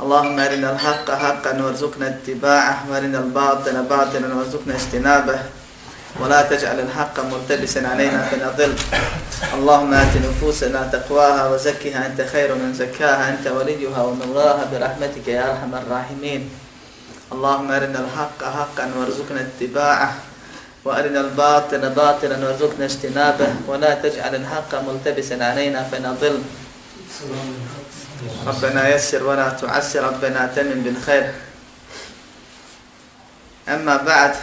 اللهم أرنا الحق حقا وارزقنا اتباعه وأرنا الباطل باطلا وارزقنا اجتنابه. ولا تجعل الحق ملتبسا علينا فنضل اللهم آت نفوسنا تقواها وزكها أنت خير من زكاها أنت وليها ومولاها برحمتك يا أرحم الراحمين. اللهم أرنا الحق حقا وارزقنا اتباعه. وأرنا الباطل باطلا وارزقنا اجتنابه. ولا تجعل الحق ملتبسا علينا فنضل ربنا يسر ولا تعسر ربنا تمن بالخير أما بعد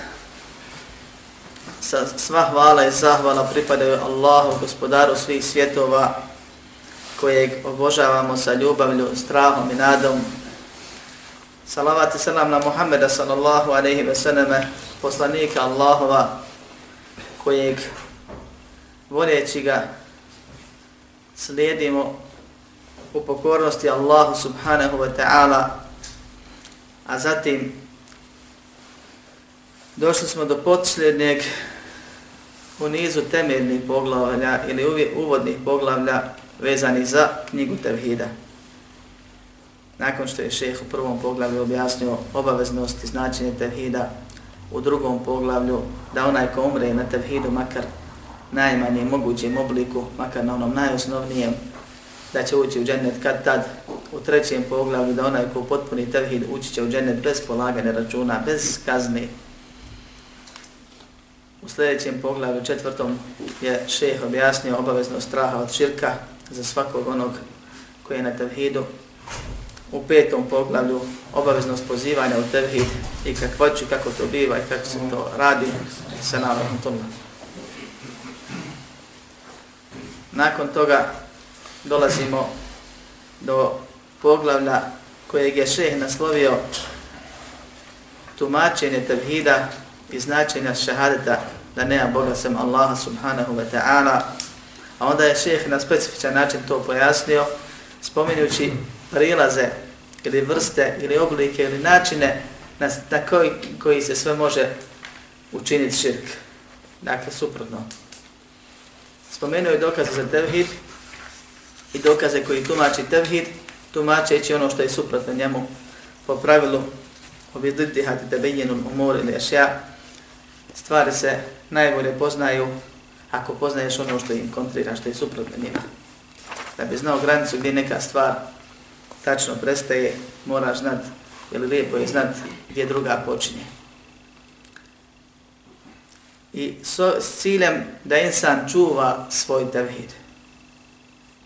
sva hvala i zahvala pripadaju Allahu, gospodaru svih svjetova, kojeg obožavamo sa ljubavlju, strahom i nadom. Salavat i salam na Muhammeda sallallahu aleyhi ve sallame, poslanika Allahova, kojeg voljeći ga slijedimo u pokornosti Allahu subhanahu wa ta'ala, a zatim došli smo do posljednjeg u nizu temeljnih poglavlja ili uvodnih poglavlja vezani za knjigu Tevhida. Nakon što je šeheh u prvom poglavlju objasnio obaveznost i značenje Tevhida, u drugom poglavlju da onaj ko umre na Tevhidu makar najmanjem mogućem obliku, makar na onom najosnovnijem, da će ući u džennet kad tad, u trećem poglavlju da onaj ko potpuni Tevhid ući će u džennet bez polagane računa, bez kazne. U sljedećem poglavlju četvrtom je šeh objasnio obavezno straha od širka za svakog onog koji je na tevhidu. U petom poglavlju obaveznost pozivanja u tevhid i kakvoću, kako to biva i kako se to radi sa navodnom tomu. Nakon toga dolazimo do poglavlja kojeg je šeh naslovio tumačenje tevhida i značenja šahadeta da nema Boga sem Allaha subhanahu wa ta'ala. A onda je šeh na specifičan način to pojasnio, spominjući prilaze ili vrste ili oblike ili načine na, na koji, koji se sve može učiniti širk. Dakle, suprotno. Spomenuo je dokaze za tevhid i dokaze koji tumači tevhid, tumačeći ono što je suprotno njemu po pravilu obidlitihati tebejjenul umor ili ešja, stvari se najbolje poznaju ako poznaješ ono što im kontrira, što je suprotno njima. Da bi znao granicu gdje neka stvar tačno prestaje, moraš znat, ili lijepo je znat gdje druga počinje. I so, s ciljem da insan čuva svoj tevhid.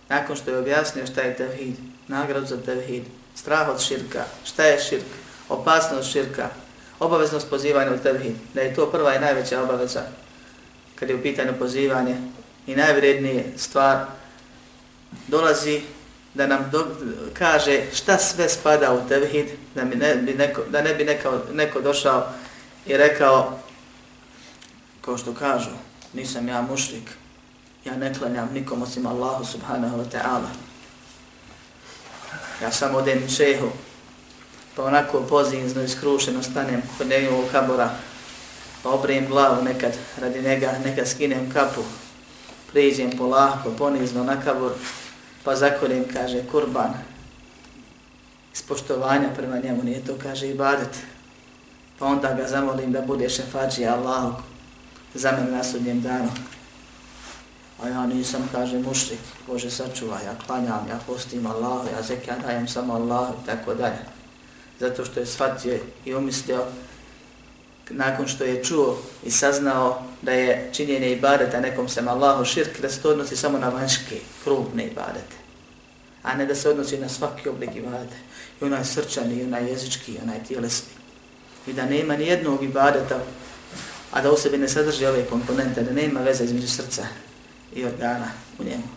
Nakon što je objasnio šta je tevhid, nagrad za tevhid, strah od širka, šta je širk, opasnost širka, obaveznost pozivanja u tevhid, da je to prva i najveća obaveza. Kad je u pitanju pozivanje i najvrednije stvar dolazi da nam do, kaže šta sve spada u tevhid, da, mi ne, bi neko, da ne bi neko, neko došao i rekao, kao što kažu, nisam ja mušrik, ja ne klanjam nikom osim Allahu subhanahu wa ta'ala. Ja samo odem šehu, pa onako pozivno i skrušeno stanem kod njegovog kabora, pa obrijem glavu nekad radi njega, nekad skinem kapu, priđem polako, ponizno na kabor, pa zakorim, kaže, kurban, iz poštovanja prema njemu, nije to, kaže, ibadet. Pa onda ga zamolim da bude šefađi Allahu za mene na sudnjem danu. A ja nisam, kaže, mušrik, Bože sačuvaj, ja klanjam, ja postim Allah, ja zekija dajem samo Allahu, tako dalje. Zato što je shvatio i umislio nakon što je čuo i saznao da je činjenje ibadeta nekom sem Allahu širk, da se to odnosi samo na vanjske, krupne ibadete, a ne da se odnosi na svaki oblik ibadete, i onaj srčani, i onaj jezički, i onaj tjelesni. I da nema ni jednog ibadeta, a da u sebi ne sadrži ove komponente, da nema veze između srca i organa u njemu.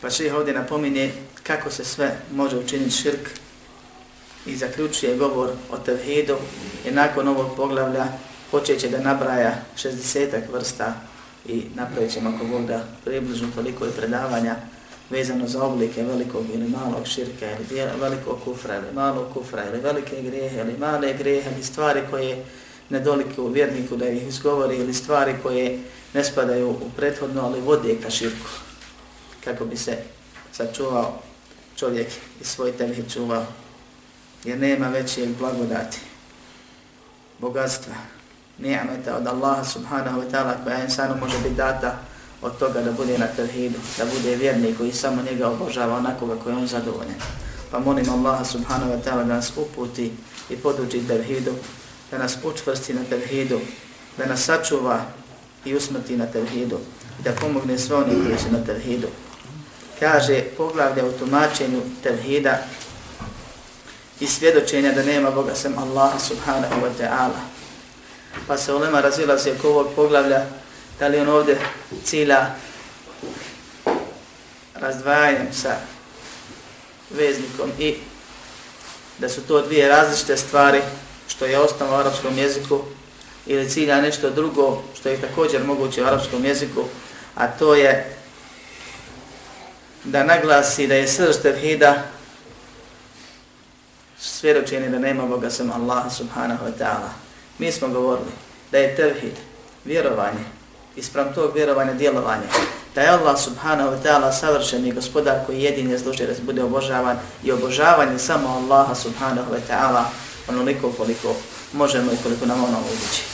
Pa še ovdje napominje kako se sve može učiniti širk, i zaključuje govor o tevhidu i nakon ovog poglavlja počeće da nabraja 60 vrsta i napravit ćemo ako Bog da približno toliko i predavanja vezano za oblike velikog ili malog širka ili velikog kufra ili malog kufra ili velike grehe ili male grehe ili stvari koje ne doliku vjerniku da ih izgovori ili stvari koje ne spadaju u prethodno ali vode ka širku kako bi se sačuvao čovjek i svoj tevih čuvao jer nema većeg blagodati bogatstva nijameta od Allaha subhanahu wa ta'ala koja insanu može biti data od toga da bude na tevhidu, da bude vjernik koji samo njega obožava onakoga koji on zadovoljen. Pa molim Allaha subhanahu wa ta'ala da nas uputi i poduči tevhidu, da nas učvrsti na tevhidu, da nas sačuva i usmrti na tevhidu, da pomogne sve oni koji su na tevhidu. Kaže poglavlja u tumačenju tevhida i svjedočenja da nema Boga sem Allaha subhanahu wa ta'ala pa se ulema razvila se oko ovog poglavlja, da li on ovdje cilja razdvajanjem sa veznikom i da su to dvije različite stvari što je osnovno u arapskom jeziku ili cilja nešto drugo što je također moguće u arapskom jeziku, a to je da naglasi da je srž tevhida svjedočenje da nema Boga sam Allah subhanahu wa ta'ala. Mi smo govorili da je tevhid, vjerovanje, isprav tog vjerovanja djelovanje, da je Allah subhanahu wa ta'ala savršeni gospodar koji jedin je zlužio da bude obožavan i obožavanje samo Allaha subhanahu wa ta'ala onoliko koliko možemo i koliko nam ono uvići.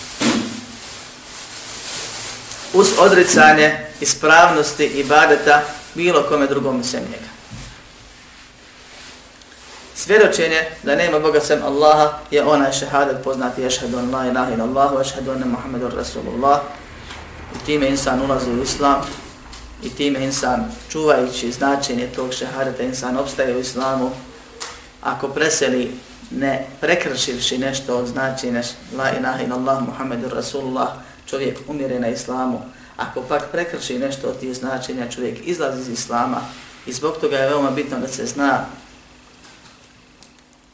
Uz odricanje ispravnosti i badeta bilo kome drugom sem njega. Svjedočenje da nema Boga sem Allaha je onaj šehadet poznati ješhedu an la ilaha ila Allahu, ješhedu anna Muhammedu Rasulullah. I time insan ulazi u Islam i time insan čuvajući značenje tog šehadeta, insan obstaje u Islamu. Ako preseli ne prekršivši nešto od značenja la ilaha ila Allah, Muhammedu Rasulullah, čovjek umire na Islamu. Ako pak prekrši nešto od tih značenja, čovjek izlazi iz Islama i zbog toga je veoma bitno da se zna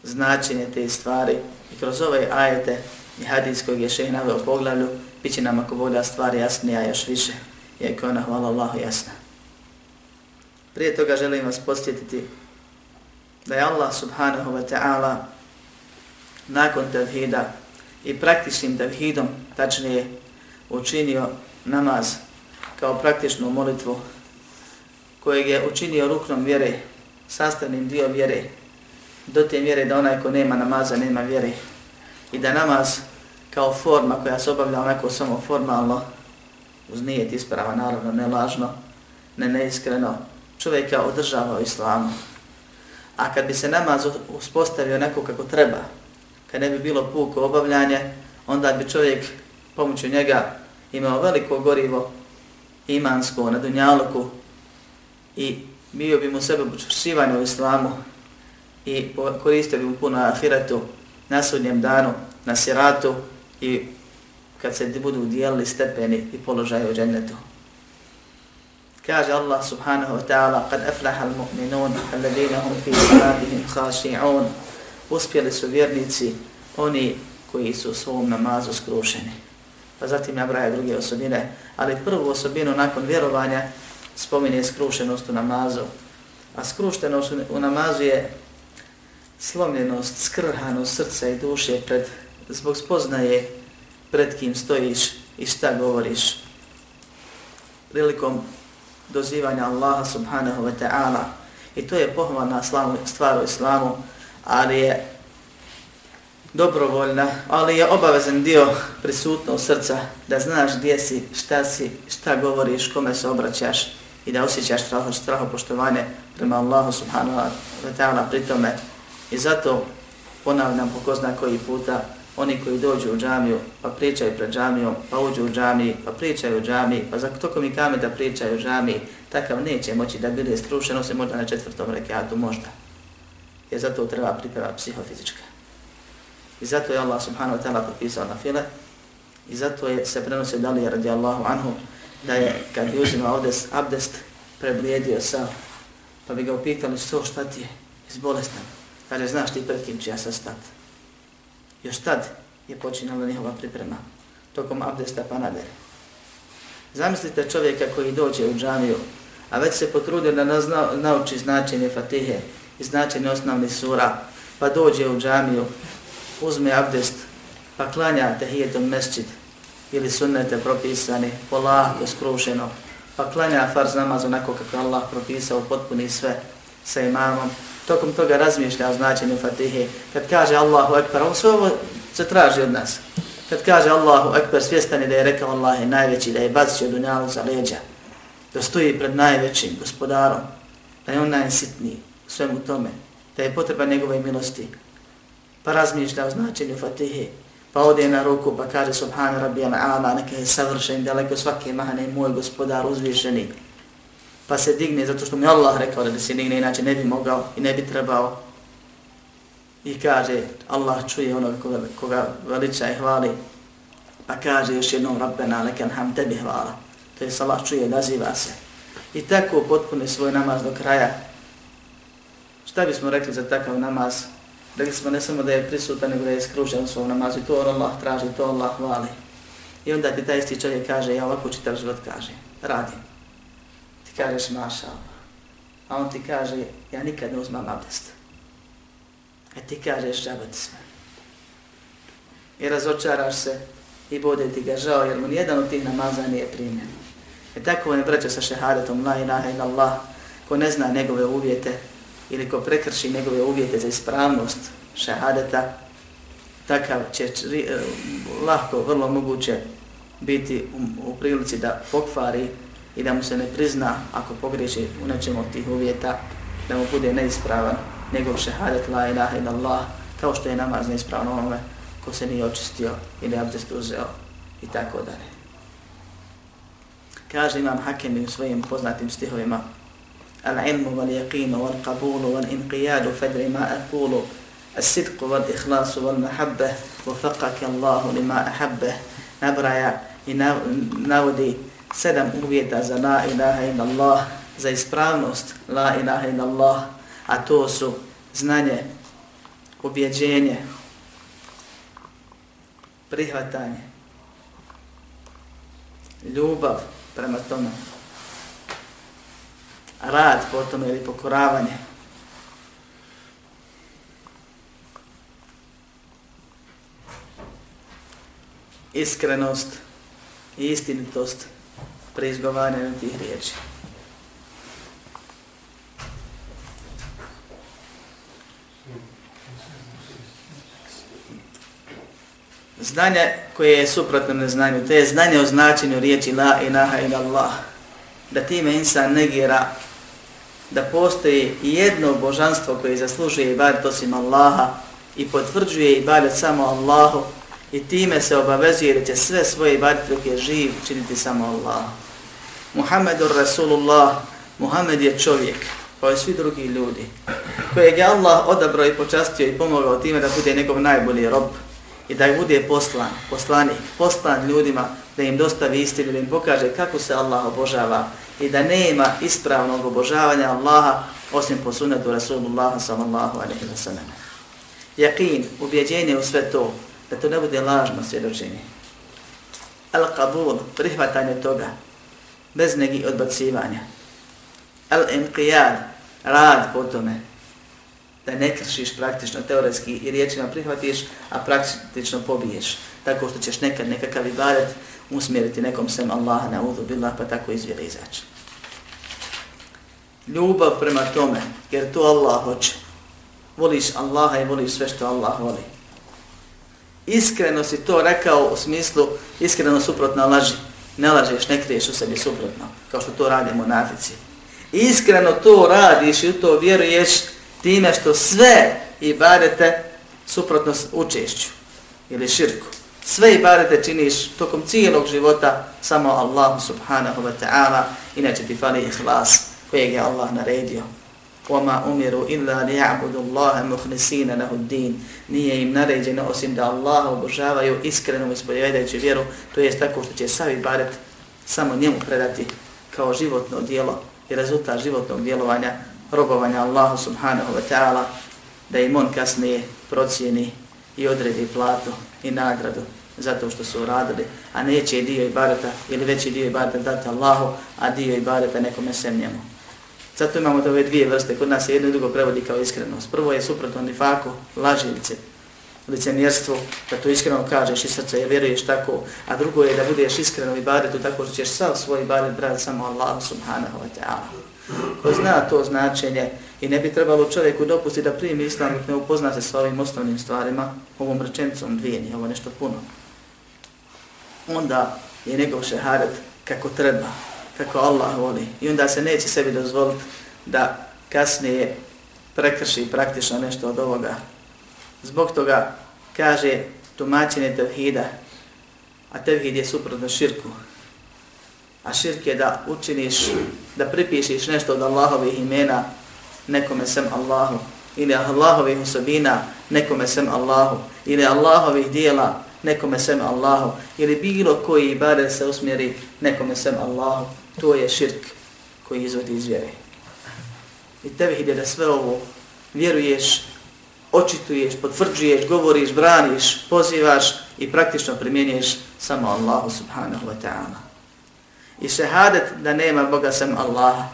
značenje te stvari i kroz ove ajete i hadis kojeg je šeh naveo poglavlju, bit će nam ako bolja stvar jasnija još više, je ona hvala Allahu jasna. Prije toga želim vas posjetiti da je Allah subhanahu wa ta'ala nakon tevhida i praktičnim tevhidom, tačnije učinio namaz kao praktičnu molitvu kojeg je učinio ruknom vjere, sastavnim dio vjere, do te mjere da onaj ko nema namaza nema vjere i da namaz kao forma koja se obavlja onako samo formalno uz nijet isprava, naravno ne lažno, ne neiskreno, čovjeka održava u islamu. A kad bi se namaz uspostavio neko kako treba, kad ne bi bilo puko obavljanje, onda bi čovjek pomoću njega imao veliko gorivo imansko na dunjaluku i bio bi mu sebe učvršivanje u islamu i koristio bi mu puno ahiretu na sudnjem danu, na siratu i kad se budu dijelili stepeni i položaje u džennetu. Kaže Allah subhanahu wa ta'ala kad aflaha al-mu'minun alladina hum fi salatihim khashi'un uspjeli su vjernici oni koji su u svom namazu skrušeni. Pa zatim nabraja druge osobine, ali prvu osobinu nakon vjerovanja spominje skrušenost u namazu. A skrušenost u namazu je slomljenost, skrhanost srca i duše pred, zbog spoznaje pred kim stojiš i šta govoriš. Prilikom dozivanja Allaha subhanahu wa ta'ala i to je pohvalna stvar u islamu, ali je dobrovoljna, ali je obavezan dio prisutnog srca da znaš gdje si, šta si, šta govoriš, kome se obraćaš i da osjećaš straho, straho poštovanje prema Allahu subhanahu wa ta'ala pri tome I zato ponavljam po ko zna koji puta, oni koji dođu u džamiju, pa pričaju pred džamijom, pa uđu u džamiji, pa pričaju u džamiji, pa za toko mi kame da pričaju u džamiji, takav neće moći da bude strušeno se možda na četvrtom rekiatu, možda. Jer zato treba priprema psihofizička. I zato je Allah subhanahu wa ta'ala propisao na file, i zato je se prenosio dali radi Allahu anhu, da je kad je uzimao abdest, abdest preblijedio sa, pa bi ga upitali što šta ti je, iz bolestan Kaže, znaš ti pred kim ću ja sad stat. Još tad je počinjala njihova priprema. Tokom abdesta pa nadalje. Zamislite čovjeka koji dođe u džamiju, a već se potrudio da nazna, nauči značenje fatihe i značenje osnovnih sura, pa dođe u džamiju, uzme abdest, pa klanja tehijetom mesčid ili sunnete propisani, polako, skrušeno, pa klanja farz namaz onako kako Allah propisao, potpuni sve sa imamom, tokom toga razmišlja o značenju fatihe, kad kaže Allahu Ekber, on sve ovo se traži od nas. Kad kaže Allahu Ekber, svjestan je da je rekao Allah je najveći, da je bacio dunjalu za leđa, da stoji pred najvećim gospodarom, da je on najsitniji u svemu tome, da je potreba njegove milosti, pa razmišlja o značenju Fatihe, pa ode na ruku pa kaže Subhana Rabbi Ala, neka je savršen, daleko svake mahane, moj gospodar uzvišeni, pa se digne zato što mi Allah rekao da se digne, inače ne bi mogao i ne bi trebao, i kaže Allah čuje onoga koga, koga veliča i hvali, pa kaže još jednom Rabbena, lekan ham tebi hvala, to je Allah čuje, naziva se. I tako potpune svoj namaz do kraja. Šta bismo rekli za takav namaz? Rekli smo ne samo da je prisutan, nego da je skružen u svom namazu. To Allah traži, to Allah hvali. I onda ti taj isti čovjek kaže, ja ovako čitav život kaže, radim. Ti kažeš, maša Allah. A on ti kaže, ja nikad ne uzmam abdest. A ti kažeš, žabati sve. I razočaraš se i bude ti ga žao, jer mu nijedan od tih namaza nije primjen. I e tako je braćo sa šehadetom, la ilaha illallah, ko ne zna njegove uvjete, ili ko prekrši njegove uvjete za ispravnost šehadeta, takav će čri, eh, lahko, vrlo moguće biti u, u prilici da pokvari i da mu se ne prizna ako pogreši u nečem od tih uvjeta, da mu bude neispravan njegov šehadet la ilaha ila Allah, kao što je namaz neispravan onome ko se nije očistio ili abdest uzeo i tako dalje. Kaže imam Hakemi u svojim poznatim stihovima العلم واليقين والقبول والانقياد فدر ما أقول الصدق والإخلاص والمحبة وفقك الله لما أحبه نبرع نودي sedam uvjeta za la ilaha illa Allah, za ispravnost la ilaha illa Allah, a to su znanje, ubjeđenje, prihvatanje, ljubav prema tome, rad potom ili pokoravanje. Iskrenost i istinitost pri izgovaranju tih riječi. Znanje koje je suprotno neznanju, to je znanje o značenju riječi La ilaha ila Allah. Da time insan negira da postoji jedno božanstvo koje zaslužuje ibadet osim Allaha i potvrđuje ibadet samo Allahu i time se obavezuje da će sve svoje ibadet dok je živ činiti samo Allah. Muhammedur Rasulullah, Muhammed je čovjek, kao i svi drugi ljudi, kojeg je Allah odabrao i počastio i pomogao time da bude njegov najbolji rob i da bude poslan, poslanik, poslan ljudima da im dostavi istinu, da im pokaže kako se Allah obožava i da nema ispravnog obožavanja Allaha osim po sunnetu Rasulullah sallallahu alaihi wa sallam. Jakin, ubjeđenje u sve to, da to ne bude lažno svjedočenje. Al-qabul, prihvatanje toga, bez negi odbacivanja. Al-inqiyad, rad po tome, da ne kršiš praktično teoretski i riječima prihvatiš, a praktično pobiješ. Tako što ćeš nekad nekakav ibadet usmjeriti nekom sem Allaha na uzu billah, pa tako izvjera izaći. Ljubav prema tome, jer to Allah hoće. Voliš Allaha i voliš sve što Allah voli. Iskreno si to rekao u smislu iskreno suprotno laži. Ne lažeš, ne kriješ u sebi suprotno, kao što to radimo na Africi. Iskreno to radiš i u to vjeruješ time što sve ibadete suprotno učešću ili širku Sve ibadete činiš tokom cijelog života samo Allah subhanahu wa ta'ala, inače ti fali ihlas kojeg je Allah naredio. وَمَا أُمِرُوا إِلَّا لِيَعْبُدُ اللَّهَ مُخْلِسِينَ لَهُ الدِّينَ Nije im naređeno osim da Allah obožavaju iskreno ispovjedajući vjeru, to jest tako što će sav ibadet samo njemu predati kao životno dijelo i rezultat životnog djelovanja robovanja Allahu subhanahu wa ta'ala da im on kasnije procijeni i odredi platu i nagradu zato što su uradili, a neće dio ibadeta ili veći dio ibadeta dati Allahu, a dio ibadeta nekome sem njemu. Zato imamo ove dvije vrste, kod nas je jedno i drugo prevodi kao iskrenost. Prvo je suprotno nifaku, lažilice, licemjerstvo, da to iskreno kažeš i srce je vjeruješ tako, a drugo je da budeš iskreno u ibadetu tako što ćeš sav svoj ibadet brati samo Allahu subhanahu wa ta'ala. Ko zna to značenje i ne bi trebalo čovjeku dopustiti da primi islam dok ne upozna se s ovim osnovnim stvarima, ovom rečenicom dvije, nije ovo nešto puno. Onda je njegov šeharet kako treba, kako Allah voli. I onda se neće sebi dozvoliti da kasnije prekrši praktično nešto od ovoga. Zbog toga kaže tumačenje tevhida, a tevhid je suprotno širku. A širk je da učiniš, da pripišiš nešto od Allahovih imena nekome sem Allahu, ili Allahovih osobina nekome sem Allahu, ili Allahovih dijela nekome sem Allahu, ili bilo koji ibadet se usmjeri nekome sem Allahu, to je širk koji izvodi iz vjere. I tebi ide da sve ovo vjeruješ, očituješ, potvrđuješ, govoriš, braniš, pozivaš i praktično primjenjuješ samo Allahu subhanahu wa ta'ala. I šehadet da nema Boga sem Allaha,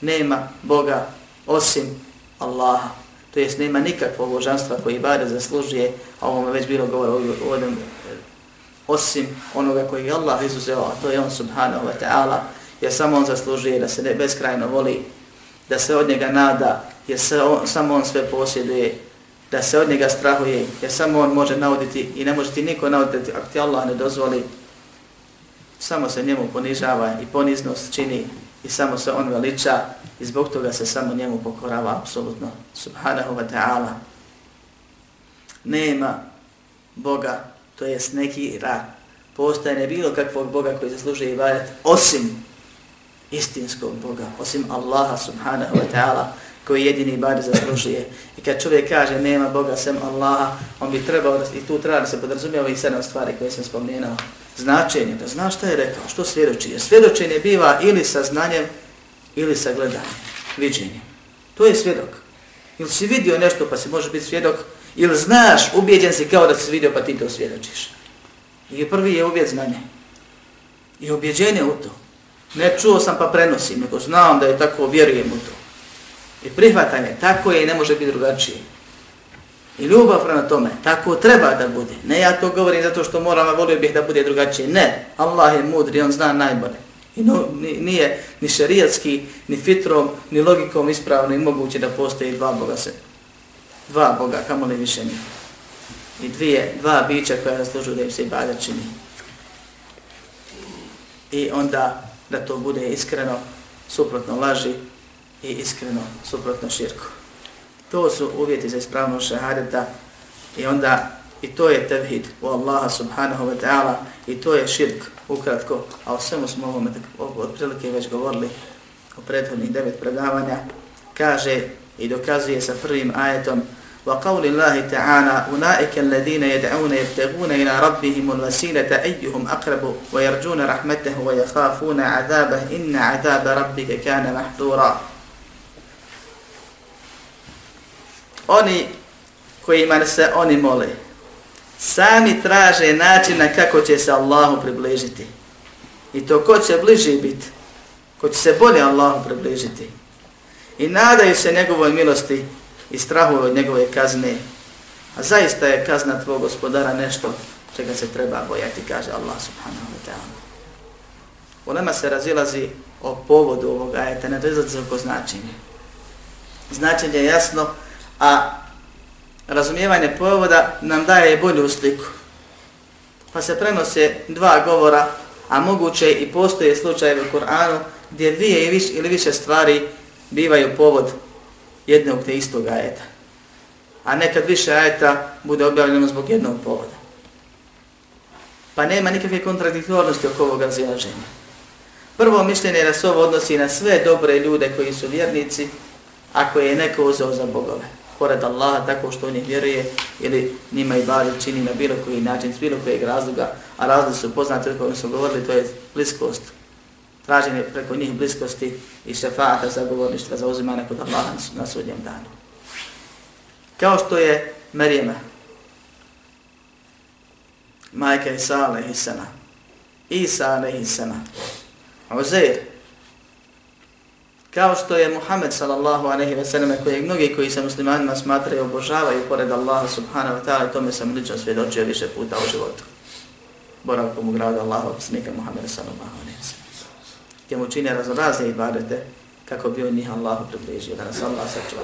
nema Boga osim Allaha. To jest nema nikakvog božanstva koji bare zaslužuje, a ovome već bilo govor o ovom osim onoga koji je Allah izuzeo, a to je on subhanahu wa ta'ala, jer samo on zaslužuje da se ne beskrajno voli, da se od njega nada, jer se on, samo on sve posjeduje, da se od njega strahuje, jer samo on može nauditi i ne može ti niko nauditi ako ti Allah ne dozvoli, samo se njemu ponižava i poniznost čini i samo se on veliča i zbog toga se samo njemu pokorava apsolutno. Subhanahu wa ta'ala. Nema Boga, to jest neki ra, postaje ne bilo kakvog Boga koji zaslužuje ibadet, osim istinskog Boga, osim Allaha subhanahu wa ta'ala, koji jedini ibadet zaslužuje. I kad čovjek kaže nema Boga sem Allaha, on bi trebao, i tu treba da se podrazumijeva ovih sedam stvari koje sam spomenuo, značenje, da zna šta je rekao, što svjedoči. Jer svjedočenje biva ili sa znanjem, ili sa gledanjem, viđenjem. To je svjedok. Ili si vidio nešto pa si može biti svjedok, ili znaš, ubijeđen si kao da si vidio pa ti to svjedočiš. I prvi je uvijed znanje. I ubjeđenje u to. Ne čuo sam pa prenosim, nego znam da je tako, vjerujem u to. I prihvatanje, tako je i ne može biti drugačije. I ljubav prema tome, tako treba da bude. Ne ja to govorim zato što moram, a volio bih da bude drugačije. Ne, Allah je mudri, on zna najbolje. I no, nije ni šerijatski, ni fitrom, ni logikom ispravno i moguće da postoji dva Boga se. Dva Boga, kamo li više nije. I dvije, dva bića koja zaslužuju da im se i bada čini. I onda da to bude iskreno, suprotno laži i iskreno, suprotno širku. To su uvjeti za ispravno šahadeta i onda i to je tevhid u Allaha subhanahu wa ta'ala i to je širk ukratko, a o svemu smo ovome otprilike već govorili o prethodnih devet predavanja, kaže i dokazuje sa prvim ajetom وقول الله تعالى أولئك الذين يدعون يبتغون إلى ربهم الوسيلة أيهم أقرب ويرجون رحمته ويخافون عذابه إن عذاب ربك كان محذورا oni kojima se oni mole, sami traže načina kako će se Allahu približiti. I to ko će bliži biti, ko će se bolje Allahu približiti. I nadaju se njegovoj milosti i strahuju od njegove kazne. A zaista je kazna tvoj gospodara nešto čega se treba bojati, kaže Allah subhanahu wa ta'ala. Ulema se razilazi o povodu ovog ajeta, ne razilazi se oko. Značenje je jasno, a razumijevanje povoda nam daje bolju sliku. Pa se prenose dva govora, a moguće i postoje slučajevi u Koranu gdje dvije ili više stvari bivaju povod jednog te istog ajeta. A nekad više ajeta bude objavljeno zbog jednog povoda. Pa nema nikakve kontradiktornosti oko ovog razilaženja. Prvo mišljenje je da se ovo odnosi na sve dobre ljude koji su vjernici, ako je neko uzeo za bogove pored Allaha tako što u njih vjeruje ili nima i bari čini na bilo koji način, s bilo kojeg razloga, a razlog su poznati o kojem su govorili, to je bliskost, traženje preko njih bliskosti i šefata za govorništva za uzimanje kod Allaha na sudnjem danu. Kao što je Merijema, majka Isa alaihisana, Isa alaihisana, Uzair, kao što je Muhammed sallallahu alaihi ve selleme, koji mnogi koji se muslimanima smatraju obožavaju pored Allaha subhanahu wa ta'ala, tome sam lično svjedočio više puta u životu. Boravkom u gradu Allaha, poslanika Muhammeda sallallahu alaihi ve selleme. Gdje mu čine razne ibadete, kako bi on njih Allahu približio, da nas Allah sačuva.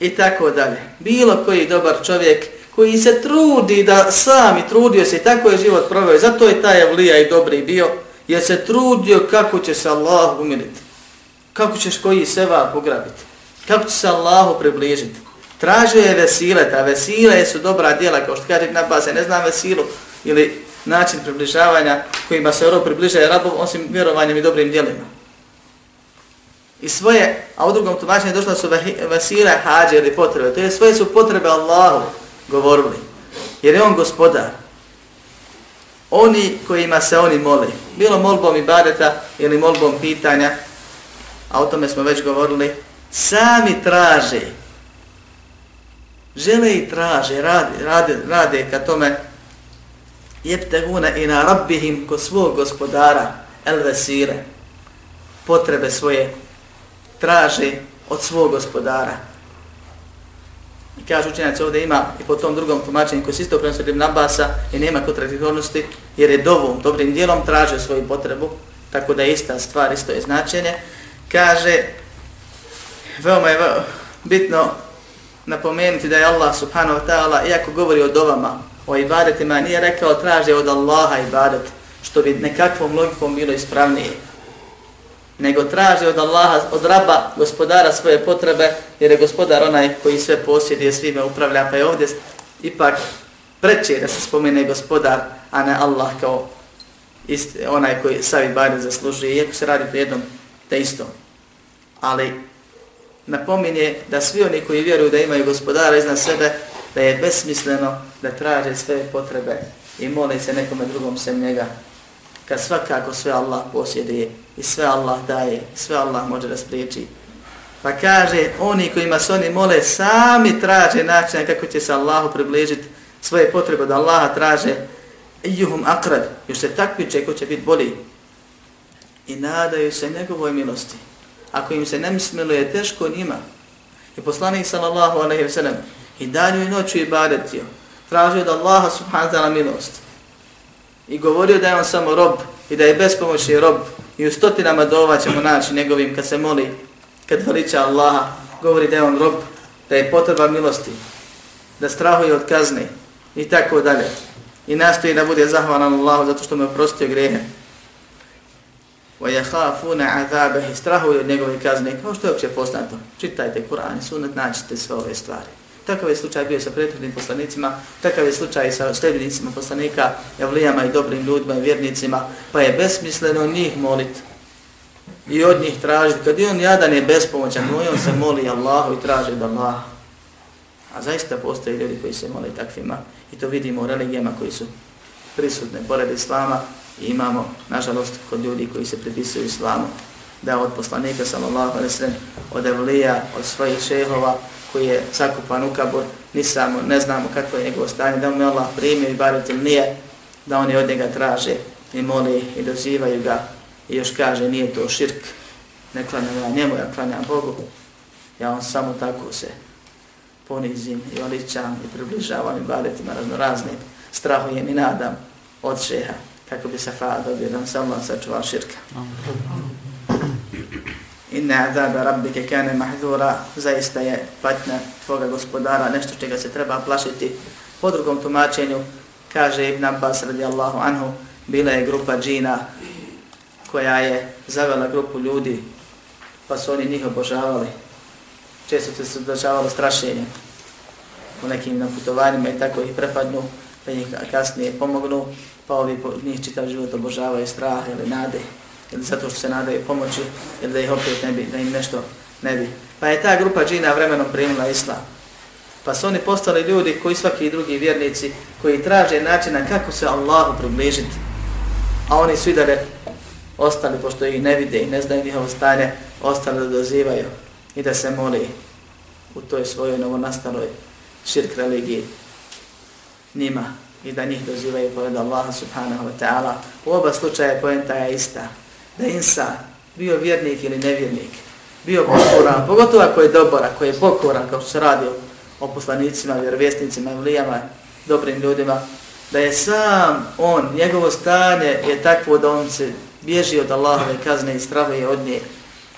I tako dalje. Bilo koji dobar čovjek koji se trudi da sami trudio se i tako je život proveo. Zato je taj evlija i dobri bio, je se trudio kako će se Allah umiliti. Kako ćeš koji seba pograbiti. Kako će se Allahu približiti. Tražio je vesile, ta vesile su dobra djela, kao što kaže na base, ne znam vesilu ili način približavanja kojima se ono rob približaje rabom osim vjerovanjem i dobrim djelima. I svoje, a u drugom tumačenju došla su vesile, hađe ili potrebe. To je svoje su potrebe Allahu govorili. Jer je on gospodar. Oni kojima se oni moli. Bilo molbom ibadeta ili molbom pitanja, a o tome smo već govorili, sami traže. Žele i traže, rade, rade, rade ka tome jebteguna i na rabbihim kod svog gospodara el vesire potrebe svoje traže od svog gospodara. I kaže učenjaci ovdje ima i po tom drugom tumačenju koji se isto prenosi Ibn Nabasa i nema kontradiktornosti jer je dovom, dobrim dijelom traže svoju potrebu, tako da je ista stvar, isto je značenje. Kaže, veoma je bitno napomenuti da je Allah subhanahu wa ta'ala, iako govori o dovama, o ibadetima, nije rekao traže od Allaha ibadet, što bi nekakvom logikom bilo ispravnije. Nego traže od Allaha, od raba, gospodara svoje potrebe, jer je gospodar onaj koji sve posjeduje, svime upravlja, pa je ovdje ipak preče da se spomene gospodar, a ne Allah kao isti, onaj koji savi bari zaslužuje, iako se radi po jednom te istom. Ali napominje da svi oni koji vjeruju da imaju gospodara iznad sebe, da je besmisleno da traže sve potrebe i moli se nekome drugom sem njega. Kad svakako sve Allah posjeduje i sve Allah daje, sve Allah može da spriječi. Pa kaže, oni kojima se oni mole, sami traže način kako će se Allahu približiti svoje potrebe da Allaha traže ijuhum akrad, još se takviče ko će biti bolji. I nadaju se njegovoj milosti. Ako im se ne misluje, teško njima. I poslanik sallallahu alaihi wa sallam, i danju i noću i badetio, tražio da Allaha subhanahu wa ta'ala milost i govorio da je on samo rob i da je bespomoćni rob i u stotinama dova ćemo naći njegovim kad se moli, kad veliča Allaha, govori da je on rob, da je potreba milosti, da strahuje od kazne i tako dalje. I nastoji da bude zahvalan Allahu zato što mu je oprostio grehe. وَيَحَافُونَ عَذَابَهِ Strahuju od njegove kazne, kao što je uopće poznato. Čitajte Kur'an i sunet, naćite sve ove stvari. Takav je slučaj bio sa prethodnim poslanicima, takav je slučaj sa sljedbenicima poslanika, javlijama i dobrim ljudima i vjernicima, pa je besmisleno njih moliti i od njih tražiti. Kad je on jadan je bespomoćan, no on se moli Allahu i traži da Allah. A zaista postoje ljudi koji se moli takvima i to vidimo u religijama koji su prisutne pored Islama i imamo, nažalost, kod ljudi koji se pripisuju Islamu, da od poslanika, sallallahu alaihi sallam, od evlija, od svojih šehova, koji je zakupan u kabur, ni samo, ne znamo kako je njegovo stanje, da mu je Allah primio i barit ili nije, da oni od njega traže i moli i dozivaju ga i još kaže nije to širk, ne klanjam ja njemu, ja klanjam Bogu, ja on samo tako se ponizim i oličam i približavam i baritima razno raznim, strahujem i nadam od šeha kako bi se fa dobio da sam Allah sačuvao širka. Inna azaba rabbike kane mahzura, zaista je patnja tvoga gospodara, nešto čega se treba plašiti. Po drugom tumačenju, kaže Ibn Abbas radijallahu anhu, bila je grupa džina koja je zavela grupu ljudi, pa su oni njih obožavali. Često se obožavalo strašenje u nekim naputovanjima i tako ih prepadnu, pa njih kasnije pomognu, pa ovi njih čitav život obožavaju strah ili nade ili zato što se nadaju pomoći, ili da ih opet ne bi, da im nešto ne bi. Pa je ta grupa džina vremenom primila islam. Pa su oni postali ljudi koji svaki drugi vjernici koji traže načina kako se Allahu približiti. A oni su i da ostali, pošto ih ne vide i ne znaju njihovo stanje, ostali da dozivaju i da se moli u toj svojoj novonastaloj širk religiji njima i da njih dozivaju pored Allaha subhanahu wa ta'ala. U oba slučaja poenta je ista. Da insan, bio vjernik ili nevjernik, bio pokoran, pogotovo ako je dobar, ako je pokoran, kao što se radi o poslanicima, vjerovjesnicima, vlijama, dobrim ljudima, da je sam on, njegovo stanje je takvo da on se bježi od Allahove kazne i strahuje od nje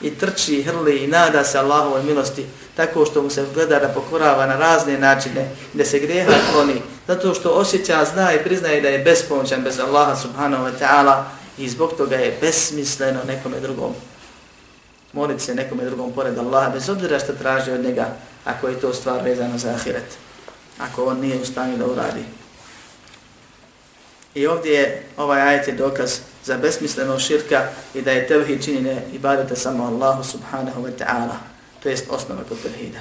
i trči, hrli i nada se Allahovoj milosti tako što mu se gleda da pokorava na razne načine, da se greha kloni, zato što osjeća, zna i priznaje da je bespomoćan bez Allaha subhanahu wa ta'ala i zbog toga je besmisleno nekome drugom. Moliti se nekome drugom pored Allaha, bez obzira što traži od njega, ako je to stvar vezana za ahiret, ako on nije u stanju da uradi. I ovdje je ovaj ajet je dokaz za besmisleno širka i da je tevhid činjene ibadeta samo Allahu subhanahu wa ta'ala. To jest osnova kod tevhida.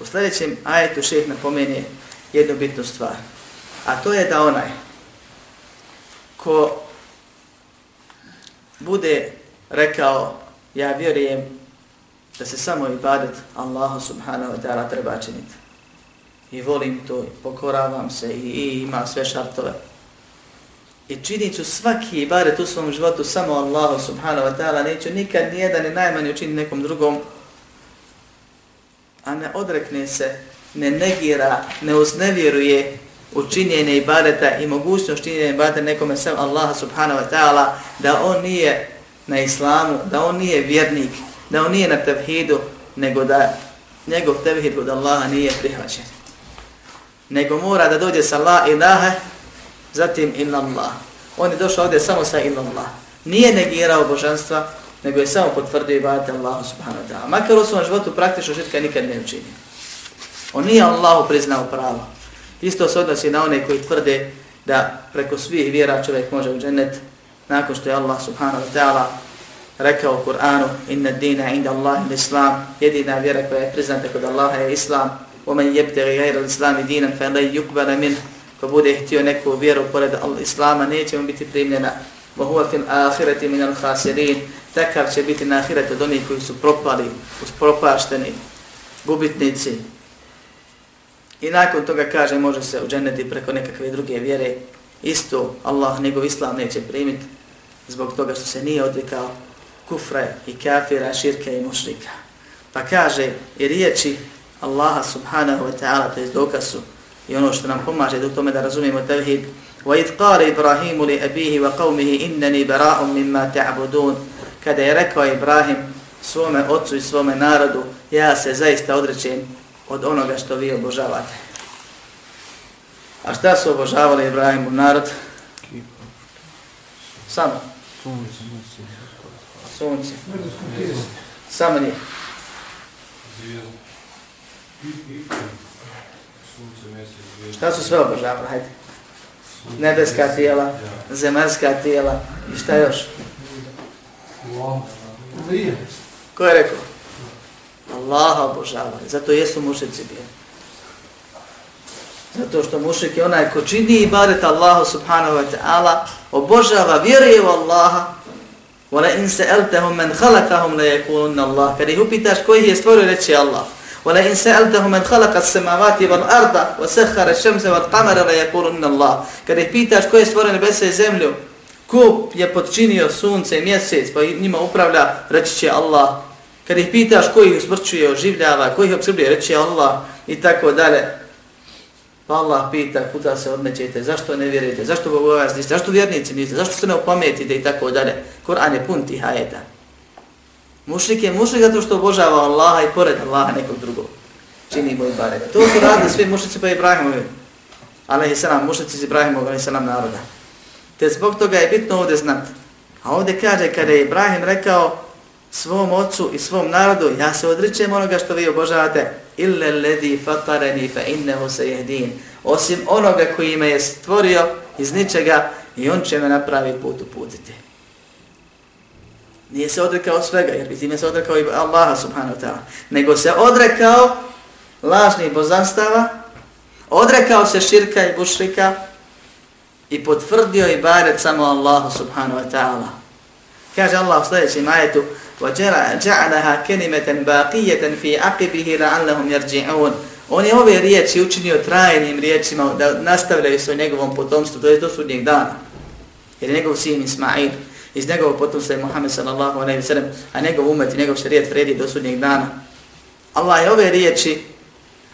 U sljedećem ajetu šeheh napomeni jednu bitnu stvar. A to je da onaj ko bude rekao ja vjerujem da se samo ibadet Allahu subhanahu wa ta'ala treba činiti. I volim to, pokoravam se i, i ima sve šartove. I činit ću svaki ibadet u svom životu samo Allahu subhanahu wa ta'ala, neću nikad nijedan ni najmanje učiniti nekom drugom, a ne odrekne se, ne negira, ne uznevjeruje učinjenje ibadeta i mogućnost činjenja ibadeta nekome sam Allaha subhanahu wa ta'ala, da on nije na islamu, da on nije vjernik, da on nije na tevhidu, nego da njegov tevhid od Allaha nije prihvaćen. Nego mora da dođe sa la ilaha zatim inna Allah. On je došao ovdje samo sa inna Allah. Nije negirao božanstva, nego je samo potvrdio ibadete bavite Allahu subhanahu wa ta'ala. Makar u svom životu praktično žitka nikad ne učinio. On nije Allahu priznao pravo. Isto se odnosi na one koji tvrde da preko svih vjera čovjek može u džennet, nakon što je Allah subhanahu wa ta'ala rekao u Kur'anu inna dina inda Allahi islam jedina vjera koja je priznata kod Allaha je islam ومن يبتغي غير الاسلام دينا فلن يقبل منه ko bude htio neku vjeru pored Islama, neće mu biti primljena. Wa huwa fil akhirati min al khasirin. Takav će biti na ahiretu od onih koji su propali, uspropašteni, gubitnici. I nakon toga kaže, može se uđeneti preko nekakve druge vjere. Isto Allah njegov Islam neće primiti zbog toga što se nije odvikao kufra i kafira, širka i mušrika. Pa kaže, i riječi Allaha subhanahu wa ta'ala, to je dokaz su, i ono što nam pomaže u tome da razumijemo tevhid. Wa id qala Ibrahimu li abihi wa qawmihi innani bara'un mimma ta'budun. Kada je rekao Ibrahim svome ocu i svome narodu, ja se zaista odrećem od onoga što vi obožavate. A šta su obožavali Ibrahimu narod? Samo. Sunce. Samo nije. Šta su sve obožavali? Hajde. Nebeska tijela, zemarska tijela i šta još? Ko je rekao? Allaha obožavaju. Zato jesu mušici bili. Zato što mušik je onaj ko čini ibadet Allahu subhanahu wa ta'ala, obožava, vjeruje u Allaha. Vole in se eltehum men halakahum ne yekulun Allah. Kada ih upitaš koji ih je stvorio, reći Allah. Vole in se eltehum men halakas samavati val arda, va sehara šemse val kamara ne yekulun Allah. Kada ih pitaš koji je stvorio nebese i zemlju, ko je podčinio sunce i mjesec, pa njima upravlja, reći će Allah. Kad ih pitaš koji ih usmrćuje oživljava koji ih obskrbljuje reći Allah i tako dalje pa Allah pita kuda se odmećete zašto ne vjerujete zašto Bog vas niste zašto vjernici niste zašto se ne opametite i tako dalje Kur'an je pun tih ajeta Mušrik je mušrik zato što obožava Allaha i pored Allaha nekog drugog. Čini mu ibadet. To su radili svi mušrici pa Ibrahimovi. Alehi salam, mušrici iz Ibrahimovog, alehi salam naroda. Te zbog toga je bitno ovdje znati. A ovdje kaže kada je Ibrahim rekao svom ocu i svom narodu, ja se odričem onoga što vi obožavate, ille ledi fatareni fa innehu se jehdin. Osim onoga koji me je stvorio iz ničega i on će me napravi put uputiti. Nije se odrekao svega, jer bi time se odrekao i Allaha subhanahu wa ta'ala. Nego se odrekao lažnih bozanstava, odrekao se širka i bušrika i potvrdio i baret samo Allahu subhanahu wa ta'ala. Kaže Allah u sljedećem ajetu وَجَعَلَهَا كَنِمَةً بَاقِيَةً فِي عَقِبِهِ لَعَلَّهُمْ يَرْجِعُونَ On je ove riječi učinio trajnim riječima da nastavljaju svoj njegovom potomstvu, to je do sudnjeg dana. Jer je njegov sin Ismail, iz njegovog potomstva je Muhammed sallallahu alaihi wa sallam, a njegov umet i njegov šarijet vredi do sudnjeg dana. Allah je ove riječi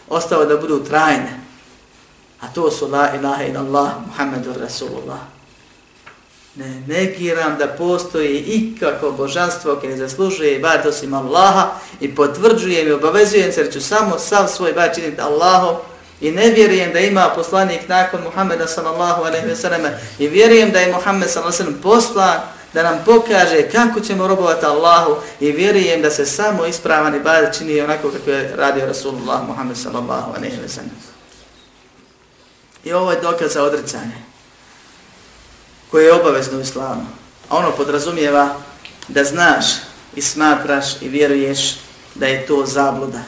ostao da budu trajne, a to su la ilaha ila Allah, Muhammedur Rasulullah. Ne negiram da postoji ikako božanstvo koje zaslužuje i bar dosim Allaha i potvrđujem i obavezujem se da ću samo sav svoj bar činiti Allahom i ne vjerujem da ima poslanik nakon Muhammeda sallallahu alaihi wa selleme i vjerujem da je Muhammed sallallahu alaihi wa sellem poslan da nam pokaže kako ćemo robovati Allahu i vjerujem da se samo ispravan i bar čini onako kako je radio Rasulullah Muhammed sallallahu alaihi wa sallam. I ovo je dokaz za odricanje koje je obavezno u islamu. A ono podrazumijeva da znaš i smatraš i vjeruješ da je to zabluda,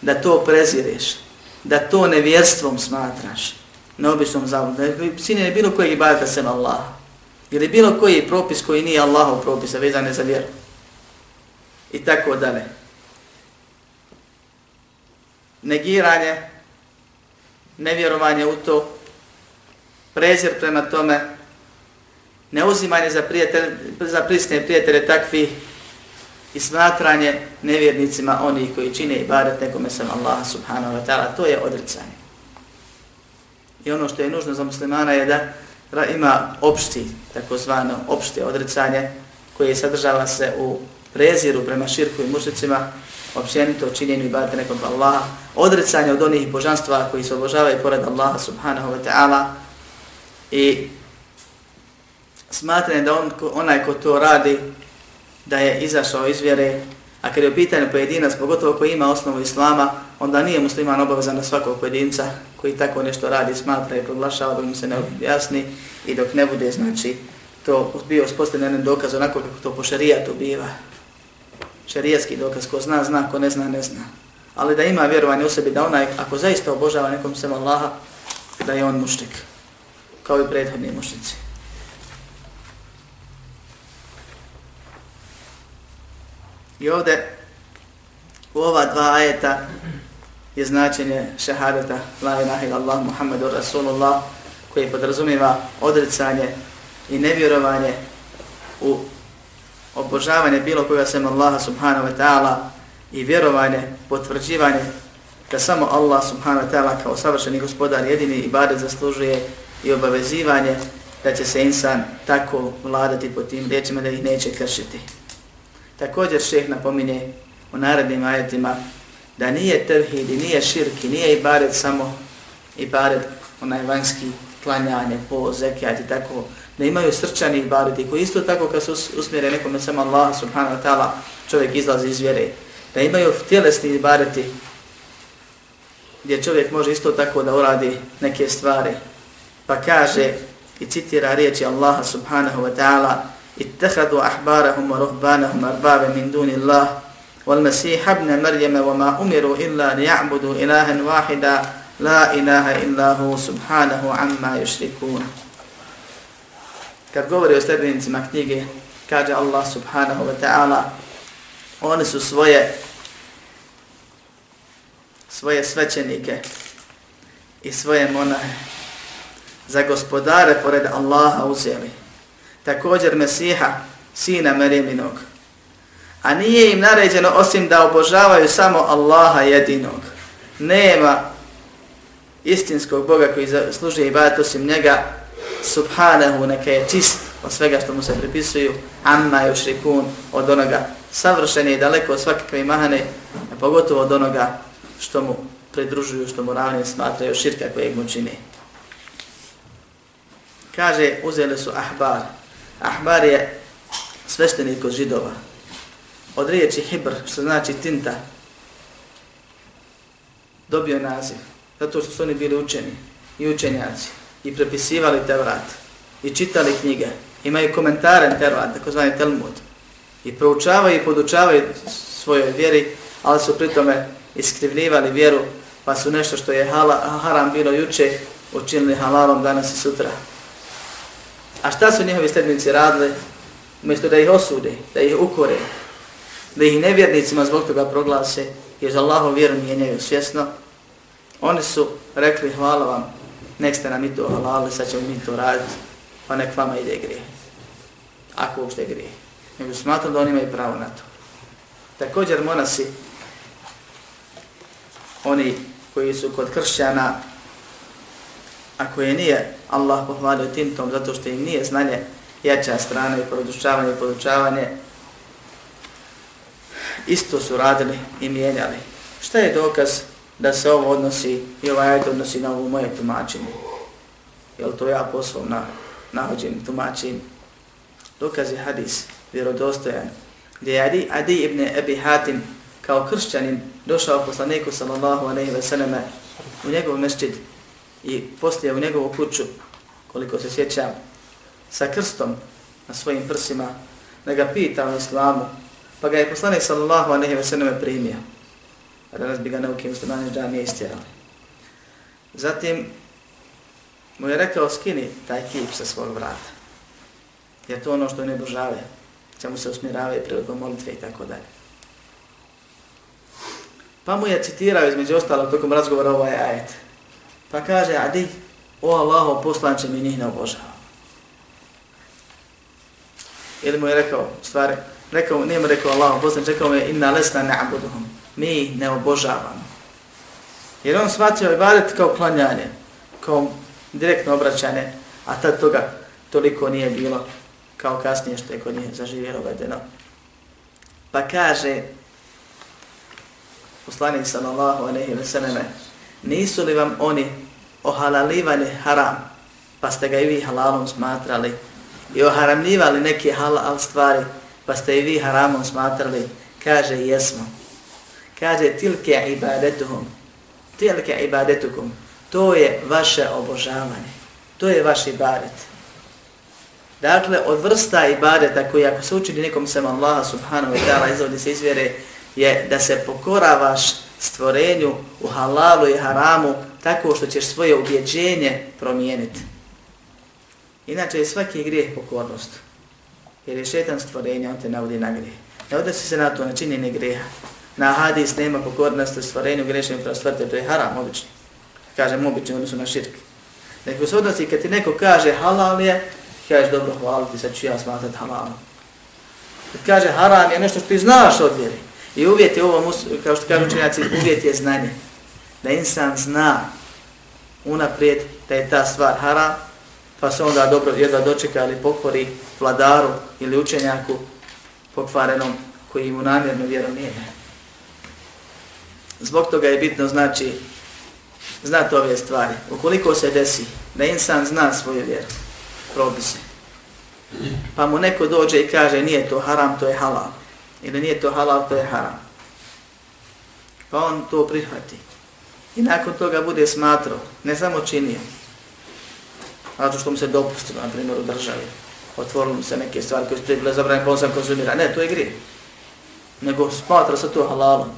da to prezireš, da to nevjerstvom smatraš, neobičnom zabludom. Sine je bilo koji ibadeta sem Allah. Ili bilo koji propis koji nije Allahov propis, a vezan je za vjeru. I tako dalje. Negiranje, nevjerovanje u to, prezir prema tome, neuzimanje za, prijatelj, za prisne prijatelje takvi i smatranje nevjernicima onih koji čine i barat nekome sam Allaha subhanahu wa ta'ala, to je odricanje. I ono što je nužno za muslimana je da ima opšti, takozvano opšte odricanje koje sadržava se u preziru prema širku i mušicima, općenito činjenju i barate nekog Allaha, odricanje od onih božanstva koji se obožavaju pored Allaha subhanahu wa ta'ala i smatranje da on, onaj ko to radi, da je izašao iz vjere, a kad je u pitanju pojedinac, pogotovo ko ima osnovu islama, onda nije musliman obavezan na svakog pojedinca koji tako nešto radi, smatra i proglašava dok mu se ne objasni i dok ne bude, znači, to bio uspostavljen dokaz onako kako to po šarijatu biva. Šarijatski dokaz, ko zna, zna, ko ne zna, ne zna. Ali da ima vjerovanje u sebi da onaj, ako zaista obožava nekom sem Allaha, da je on mušnik, kao i prethodni mušnici. I ovdje u ova dva ajeta je značenje šehadeta La ilaha illallah Muhammedu Rasulullah koji podrazumiva odricanje i nevjerovanje u obožavanje bilo koga sem Allaha subhanahu wa ta'ala i vjerovanje, potvrđivanje da samo Allah subhanahu wa ta'ala kao savršeni gospodar jedini ibadet zaslužuje i obavezivanje da će se insan tako vladati po tim riječima da ih neće kršiti. Također šeh napominje u narednim ajetima da nije tevhid i nije širki, nije ibaret samo ibaret onaj vanjski klanjanje po zekijat i tako, da imaju srčani ibareti koji isto tako kad se usmjere nekome samo Allah subhanahu wa ta'ala čovjek izlazi iz vjere, da imaju tjelesni ibareti gdje čovjek može isto tako da uradi neke stvari, pa kaže i citira riječi Allaha subhanahu wa ta'ala اتخذوا أحبارهم ورهبانهم أربابا من دون الله والمسيح ابن مريم وما أمروا إلا ليعبدوا إلها واحدا لا إله إلا هو سبحانه عما يشركون Kad govori o sljedbenicima knjige, kaže Allah subhanahu wa ta'ala, oni su svoje svoje svećenike i svoje monahe za gospodare pored Allaha uzeli također Mesiha, sina Marijeminog. A nije im naređeno osim da obožavaju samo Allaha jedinog. Nema istinskog Boga koji služi ibadat osim njega, subhanahu, neka je čist od svega što mu se pripisuju, amma je rikun od onoga savršen je daleko od svakakve mahane, a pogotovo od onoga što mu pridružuju, što mu ravnim smatraju širka kojeg mu čini. Kaže, uzeli su ahbar, Ahbar je sveštenik od židova. Od riječi hibr, što znači tinta, dobio naziv. Zato što su oni bili učeni i učenjaci i prepisivali te vrat i čitali knjige. Imaju komentare na Tevrat, tako zvani Talmud. I proučavaju i podučavaju svojoj vjeri, ali su pritome iskrivljivali vjeru, pa su nešto što je hala, haram bilo juče, učinili halalom danas i sutra. A šta su njihovi sledbenici radili? umjesto da ih osude, da ih ukore, da ih nevjernicima zbog toga proglase, jer za Allahom vjeru mijenjaju svjesno, oni su rekli hvala vam, nek ste nam i to halali, sad ćemo mi to raditi, pa nek vama ide grije. Ako uopšte grije. Nego smatram da oni imaju pravo na to. Također monasi, oni koji su kod kršćana, a koje nije Allah pohvalio tintom zato što im nije znanje jača strana i produčavanje i podučavanje, isto su radili i mijenjali. Šta je dokaz da se ovo odnosi i ovaj ajde odnosi na ovo moje tumačenje? Jel to ja poslom na nahođen tumačim? Dokaz je hadis, vjerodostojan, gdje je Adi, Adi ibn Abi Hatim kao kršćanin došao poslaniku sallallahu alaihi ve selleme u njegov mešćid i poslije u njegovu kuću, koliko se sjećam, sa krstom na svojim prsima, da ga pita o islamu, pa ga je poslanik sallallahu aleyhi ve sallam primio. A danas bi ga nauke muslimani džamije istjerali. Zatim mu je rekao skini taj kip sa svog vrata. Jer to ono što ne božave, čemu se usmjeravaju prilikom molitve i tako dalje. Pa mu je citirao između ostalog tokom razgovora ovaj ajet. Pa kaže, adi, o Allaho poslanče mi njih ne obožava. Ili mu je rekao, stvari, rekao, nije mu rekao Allaho poslanče, rekao mu je, inna lesna na'buduhum. Mi Mi ne obožavamo. Jer on shvatio ibadet kao klanjanje, kao direktno obraćanje, a tad toga toliko nije bilo kao kasnije što je kod njih zaživjelo vedeno. Pa kaže, poslanik sallallahu alaihi wa sallam, nisu li vam oni ohalalivali haram, pa ste ga i vi halalom smatrali, i oharamljivali neke halal stvari, pa ste i vi haramom smatrali, kaže jesmo. Kaže tilke ibadetuhum, tilke ibadetukum, to je vaše obožavanje, to je vaš ibadet. Dakle, od vrsta ibadeta koji ako se učini nekom sem Allaha subhanahu wa ta'ala izvodi se izvjere, je da se pokoravaš stvorenju u halalu i haramu tako što ćeš svoje ubjeđenje promijeniti. Inače je svaki grijeh pokornost. Jer je šetan stvorenje, on te navodi na grijeh. Ne odnosi se na to, na činjenje grijeha. Na hadis nema pokornost stvorenju grešnim prostvrte, to je haram obični. Kažem obični, odnosno na širk. Neko se odnosi kad ti neko kaže halal je, kažeš dobro hvala ti, sad ću ja smatrat halalom. Kad kaže haram je nešto što ti znaš od vjeri. I uvjet je ovo, kao što kažu učenjaci, uvjet je znanje. Da insan zna unaprijed da je ta stvar haram, pa se onda dobro jedva dočeka ili pokori vladaru ili učenjaku pokvarenom koji mu namjerno vjeru nije. Zbog toga je bitno znači znati ove stvari. Ukoliko se desi da insan zna svoju vjeru, probi se. Pa mu neko dođe i kaže nije to haram, to je halal ili nije to halal, to je haram. Pa on to prihvati. I nakon toga bude smatrao, ne samo činio, zato što mu se dopustilo, na primjer, u državi. Otvorilo mu se neke stvari koje su bile zabrane, pa on sam konzumira. Ne, to je grije. Nego smatra se to halalom.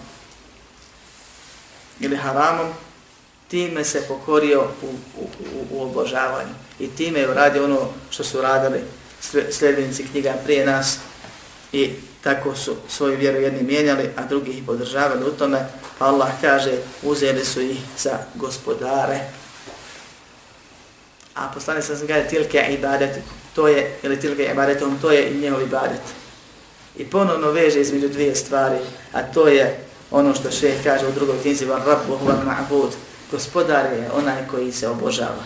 Ili haramom, time se pokorio u, u, u, u obožavanju. I time je uradio ono što su radili sljedenici knjiga prije nas. I tako su svoju vjeru jedni mijenjali, a drugi ih podržavali u tome, pa Allah kaže, uzeli su ih za gospodare. A poslani sam se kaže, tilke ibadet, to je, ili tilke ibadetom, to je i njegov ibadet. I ponovno veže između dvije stvari, a to je ono što šeh kaže u drugoj knjizi, van rabbu, van ma'bud, gospodar je onaj koji se obožava.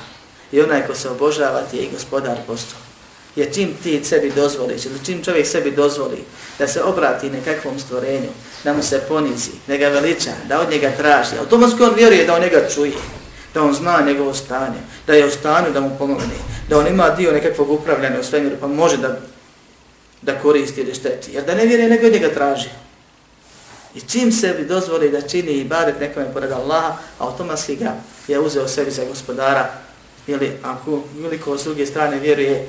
I onaj ko se obožava ti je i gospodar postup je čim ti sebi dozvoliš ili čim čovjek sebi dozvoli da se obrati nekakvom stvorenju, da mu se ponizi, da ga veliča, da od njega traži, automatski on vjeruje da on njega čuje, da on zna njegovo stanje, da je u stanju da mu pomogne, da on ima dio nekakvog upravljanja u svemiru pa može da, da koristi ili šteti, jer da ne vjeruje nego od njega traži. I čim sebi dozvoli da čini i nekome pored Allaha, automatski ga je uzeo sebi za gospodara ili ako veliko s druge strane vjeruje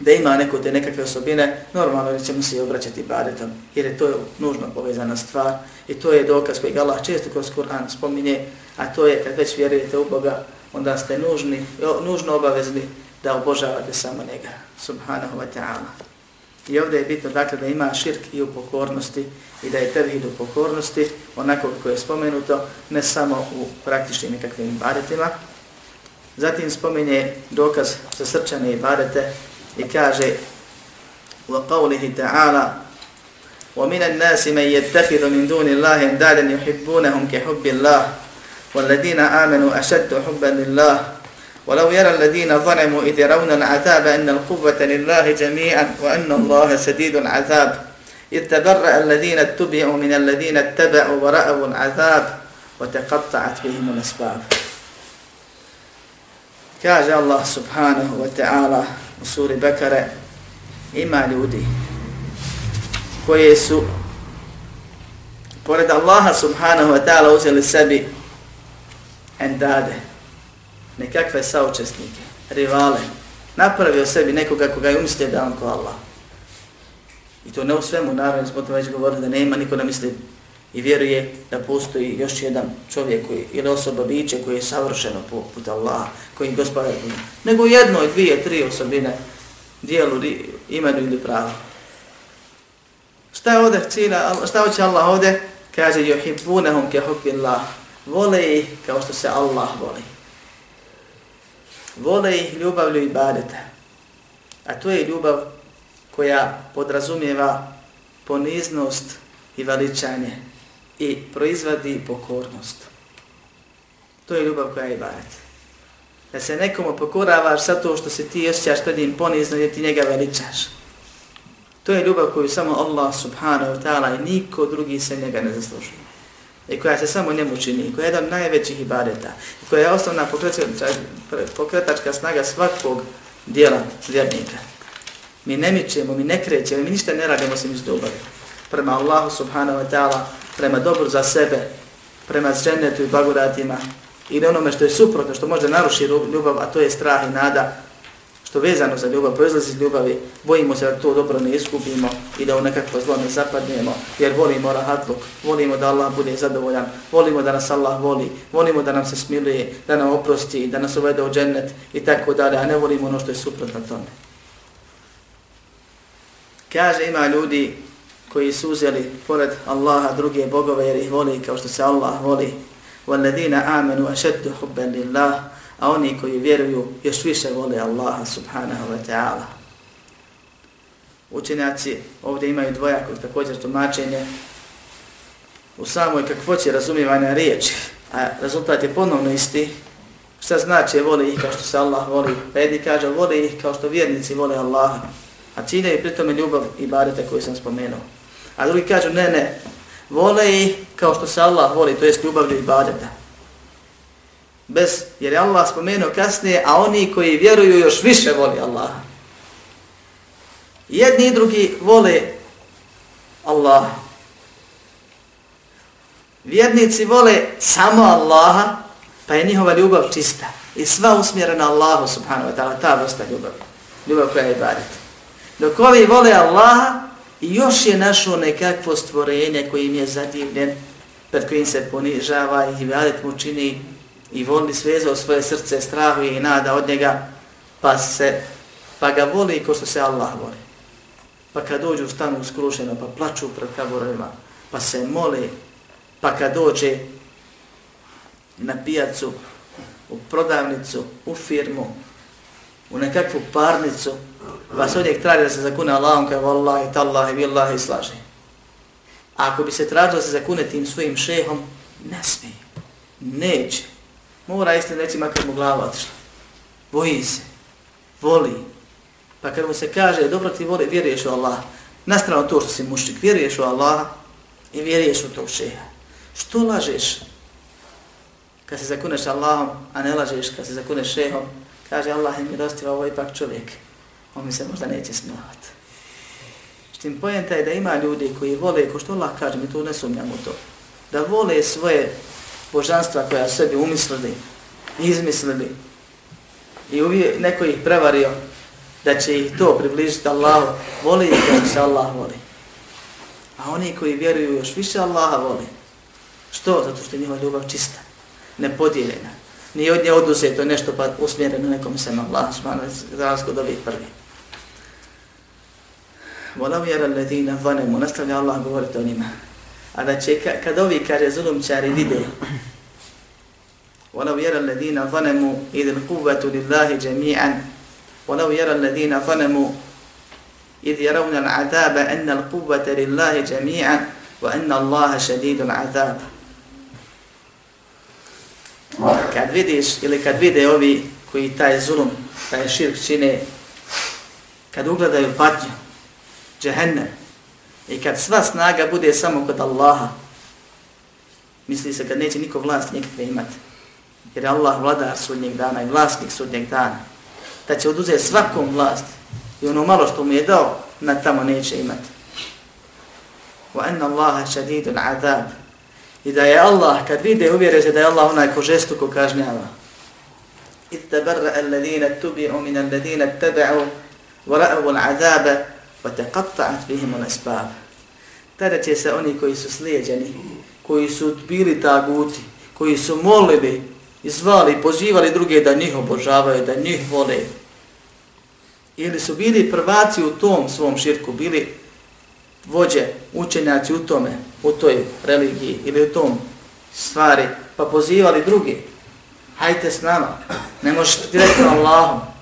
da ima neko te nekakve osobine, normalno da ćemo se obraćati ibadetom, jer je to nužno povezana stvar i to je dokaz koji Allah često kroz Kur'an spominje, a to je kad već vjerujete u Boga, onda ste nužni, nužno obavezni da obožavate samo njega, subhanahu wa ta'ala. I ovdje je bitno dakle da ima širk i u pokornosti i da je tevhid u pokornosti, onako kako je spomenuto, ne samo u praktičnim nekakvim ibadetima. Zatim spominje dokaz za srčane ibadete i kaže وَقَوْلِهِ تَعَالَ وَمِنَ النَّاسِ مَنْ يَتَّخِذُ مِنْ دُونِ اللَّهِ اَنْدَادًا يُحِبُّونَهُمْ كَحُبِّ اللَّهِ وَالَّذِينَ آمَنُوا أَشَدُّ حُبًّا لِلَّهِ ولو يرى الذين ظلموا إذ يرون العذاب أن القوة لله جميعا وأن الله شديد العذاب إذ تبرأ الذين اتبعوا من الذين اتبعوا ورأوا العذاب وتقطعت بهم الأسباب. Allah subhanahu wa ta'ala u suri Bekare, ima ljudi koje su pored Allaha subhanahu wa ta'ala uzeli sebi endade, nekakve saučesnike, rivale, napravio sebi nekoga koga je umislio da on ko Allah. I to ne u svemu, naravno, smo to već govorili da nema niko ne misli i vjeruje da postoji još jedan čovjek koji, ili osoba biće koji je savršeno poput Allaha, koji je gospodar nego jedno, dvije, tri osobine dijelu imenu ili pravo. Šta je ovdje cilja, šta hoće Allah ovdje? Kaže, yuhibbunahum ke hubbillah. Vole ih kao što se Allah voli. Vole ih ljubavlju i badeta. A to je ljubav koja podrazumijeva poniznost i veličanje i proizvadi pokornost. To je ljubav koja je ibadet. Da se nekomu pokoravaš sa to što se ti osjećaš pred njim ponizno jer ti njega veličaš. To je ljubav koju samo Allah subhanahu wa ta'ala i niko drugi se njega ne zaslužuje. I koja se samo njemu čini, koja je jedan od najvećih ibadeta, koja je osnovna pokretačka, pokretačka snaga svakog dijela vjernika. Mi ne mičemo, mi ne krećemo, mi ništa ne radimo osim iz ljubavi. Prema Allahu subhanahu wa ta'ala prema dobru za sebe, prema zženetu i blagodatima, ili onome što je suprotno, što može narušiti ljubav, a to je strah i nada, što vezano za ljubav, proizlazi iz ljubavi, bojimo se da to dobro ne iskupimo i da u nekakvo zlo ne zapadnemo, jer volimo rahatluk, volimo da Allah bude zadovoljan, volimo da nas Allah voli, volimo da nam se smiluje, da nam oprosti, da nas uvede u džennet i tako dalje, a ne volimo ono što je suprotno tome. Kaže, ima ljudi koji su uzeli pored Allaha druge bogove jer ih voli kao što se Allah voli. وَالَّذِينَ آمَنُوا أَشَدُّ حُبًّا لِلَّهِ A oni koji vjeruju još više vole Allaha subhanahu wa ta'ala. Učenjaci ovdje imaju dvojako također tumačenje u samoj kakvoći razumijevanja riječi, a rezultat je ponovno isti. Šta znači voli ih kao što se Allah voli? Pa jedni kaže voli ih kao što vjernici vole Allaha. A cilje je pritome ljubav i barete koju sam spomenuo. A drugi kažu, ne, ne, vole ih kao što se Allah voli, to jest ljubavlju i badeta. Bez, jer je Allah spomenuo kasnije, a oni koji vjeruju još više voli Allaha. Jedni i drugi vole Allaha. Vjernici vole samo Allaha, pa je njihova ljubav čista. I sva usmjerena Allahu subhanahu wa ta'ala, ta vrsta ljubavi. Ljubav koja je ibadet. Dok ovi vole Allaha, I još je našo nekakvo stvorenje kojim je zadivljen, pred kojim se ponižava i vadet mu čini i voli svezao svoje srce, strahu i nada od njega, pa, se, pa ga voli ko što se Allah voli. Pa kad dođu stanu skrušeno, pa plaču pred kaborovima, pa se moli, pa kad dođe na pijacu, u prodavnicu, u firmu, u nekakvu parnicu, vas uvijek traži da se zakune Allahom kao Wallahi, Tallahi, Billahi, slaži. A ako bi se tražilo da se zakune tim svojim šehom, ne smije. Neće. Mora isti neći makar mu glava otišla. Boji se. Voli. Pa kad mu se kaže, dobro ti voli, vjeruješ u Allah. Nastrano to što si mušnik, vjeruješ u Allah i vjeruješ u tog šeha. Što lažeš? Kad se zakuneš Allahom, a ne lažeš kad se zakuneš šehom, kaže Allah je milostiva, ovo ipak čovjek on mi se možda neće smilovati. Štim pojenta je da ima ljudi koji vole, ko što Allah kaže, mi tu ne sumnjam u to, da vole svoje božanstva koja sebi umislili, izmislili i uvijek neko ih prevario da će ih to približiti Allahu, voli ih kako se Allah voli. A oni koji vjeruju još više Allaha voli. Što? Zato što je njihova ljubav čista, nepodijeljena. Nije od nje oduzeto nešto pa usmjereno nekom sem Allah, smanu, za razgod ovih prvih. Volav jera ledina vanemu, nastavlja Allah govoriti o njima. A da će, kad ovi kaže zulumčari vide, Volav jera ledina vanemu, idil kuvvetu lillahi džemijan, Volav jera ledina vanemu, idh yarawna al-adaba anna lillahi jami'an wa anna allaha shadidul adab kad vidiš ili kad vide ovi koji taj zulum taj širk čine kad ugledaju patnju džehennem, i kad sva snaga bude samo kod Allaha, misli se kad neće niko vlast nikakve imati, jer je Allah vladar sudnjeg dana i vlasnik sudnjeg dana, da će oduzeti svakom vlast i ono malo što mu je dao, na tamo neće imati. Wa anna Allaha shadidul adab. I da je Allah, kad vide, uvjere se da je Allah onaj ko žestuko kažnjava. Id tabarra alladhina tubi'u min alladhina taba'u wa ra'u al-azaba wa taqatta'at bihim. Tada će se oni koji su slijeđeni, koji su bili taguti, koji su molili i zvali, pozivali druge da njih obožavaju, da njih vole. Ili su bili prvaci u tom svom širku, bili vođe, učenjaci u tome, u toj religiji ili u tom stvari, pa pozivali drugi. Hajte s nama, ne možeš direktno Allahom.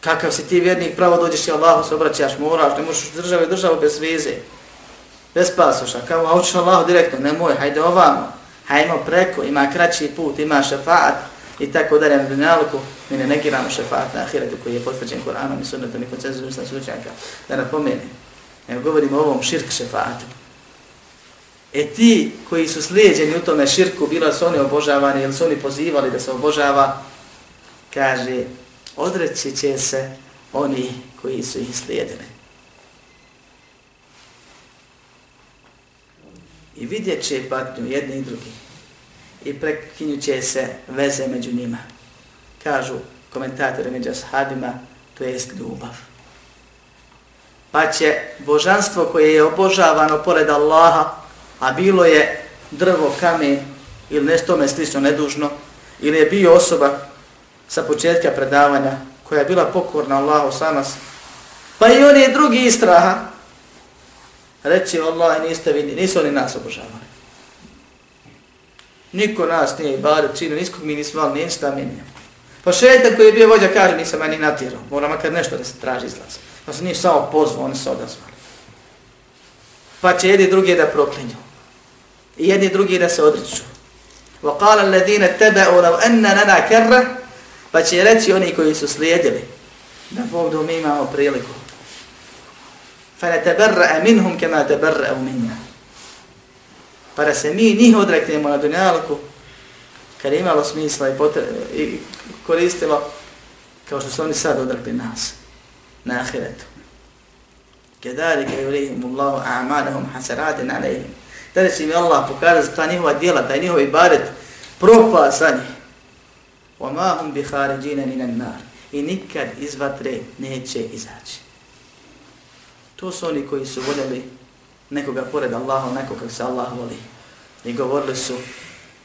Kakav si ti vjernik, pravo dođeš i Allahu se obraćaš, moraš, ne možeš državu državu bez vize, bez pasoša. Kao, a učiš Allahu direktno, nemoj, hajde ovamo hajmo preko, ima kraći put, ima šefaat i tako dalje na dunjalku, mi ne negiramo šefaat na ahiretu koji je potvrđen Koranom i sunnetom i koncenzu misla slučajka, da napomeni. Evo govorimo o ovom širk šefaatu. E ti koji su slijedjeni u tome širku, bilo su oni obožavani ili su oni pozivali da se obožava, kaže, odreći će se oni koji su ih slijedili. i vidjet će patnju jedni i drugi i prekinju će se veze među njima. Kažu komentatori među ashabima, to jest ljubav. Pa će božanstvo koje je obožavano pored Allaha, a bilo je drvo, kamen ili nešto tome slično nedužno, ili je bio osoba sa početka predavanja koja je bila pokorna Allahu sama, pa i oni drugi istraha, reći Allah niste vidi, nisu oni nas obožavali. Niko nas nije bar činio, niskog mi nismo ali ništa minio. Pa šetan koji je bio vođa kaže nisam meni natjerao, mora makar nešto da se traži izlaz. Pa se nije samo pozvao, oni se odazvali. Pa će jedni drugi da proklinju. I jedni drugi da se odriču. Wa qala alladhina لو law لنا lana pa će reći oni koji su slijedili da Bog da mi imamo priliku فَنَتَبَرَّأَ مِنْهُمْ كَمَا تَبَرَّأُ مِنَّا Pa da se mi njih odreknemo na dunjalku, kad je imalo smisla i, i koristilo, kao što su oni sad odrekli nas, na ahiretu. كَدَارِكَ يُرِيهِمُ اللَّهُ أَعْمَالَهُمْ حَسَرَاتٍ عَلَيْهِمْ Tada će im Allah pokazati za ta njihova djela, taj njihov ibadet, propala sa njih. وَمَا هُمْ بِحَارِجِينَ مِنَ النَّارِ I nikad iz vatre neće izaći. To su oni koji su voljeli nekoga pored Allaha, nekoga kako se Allah voli. I govorili su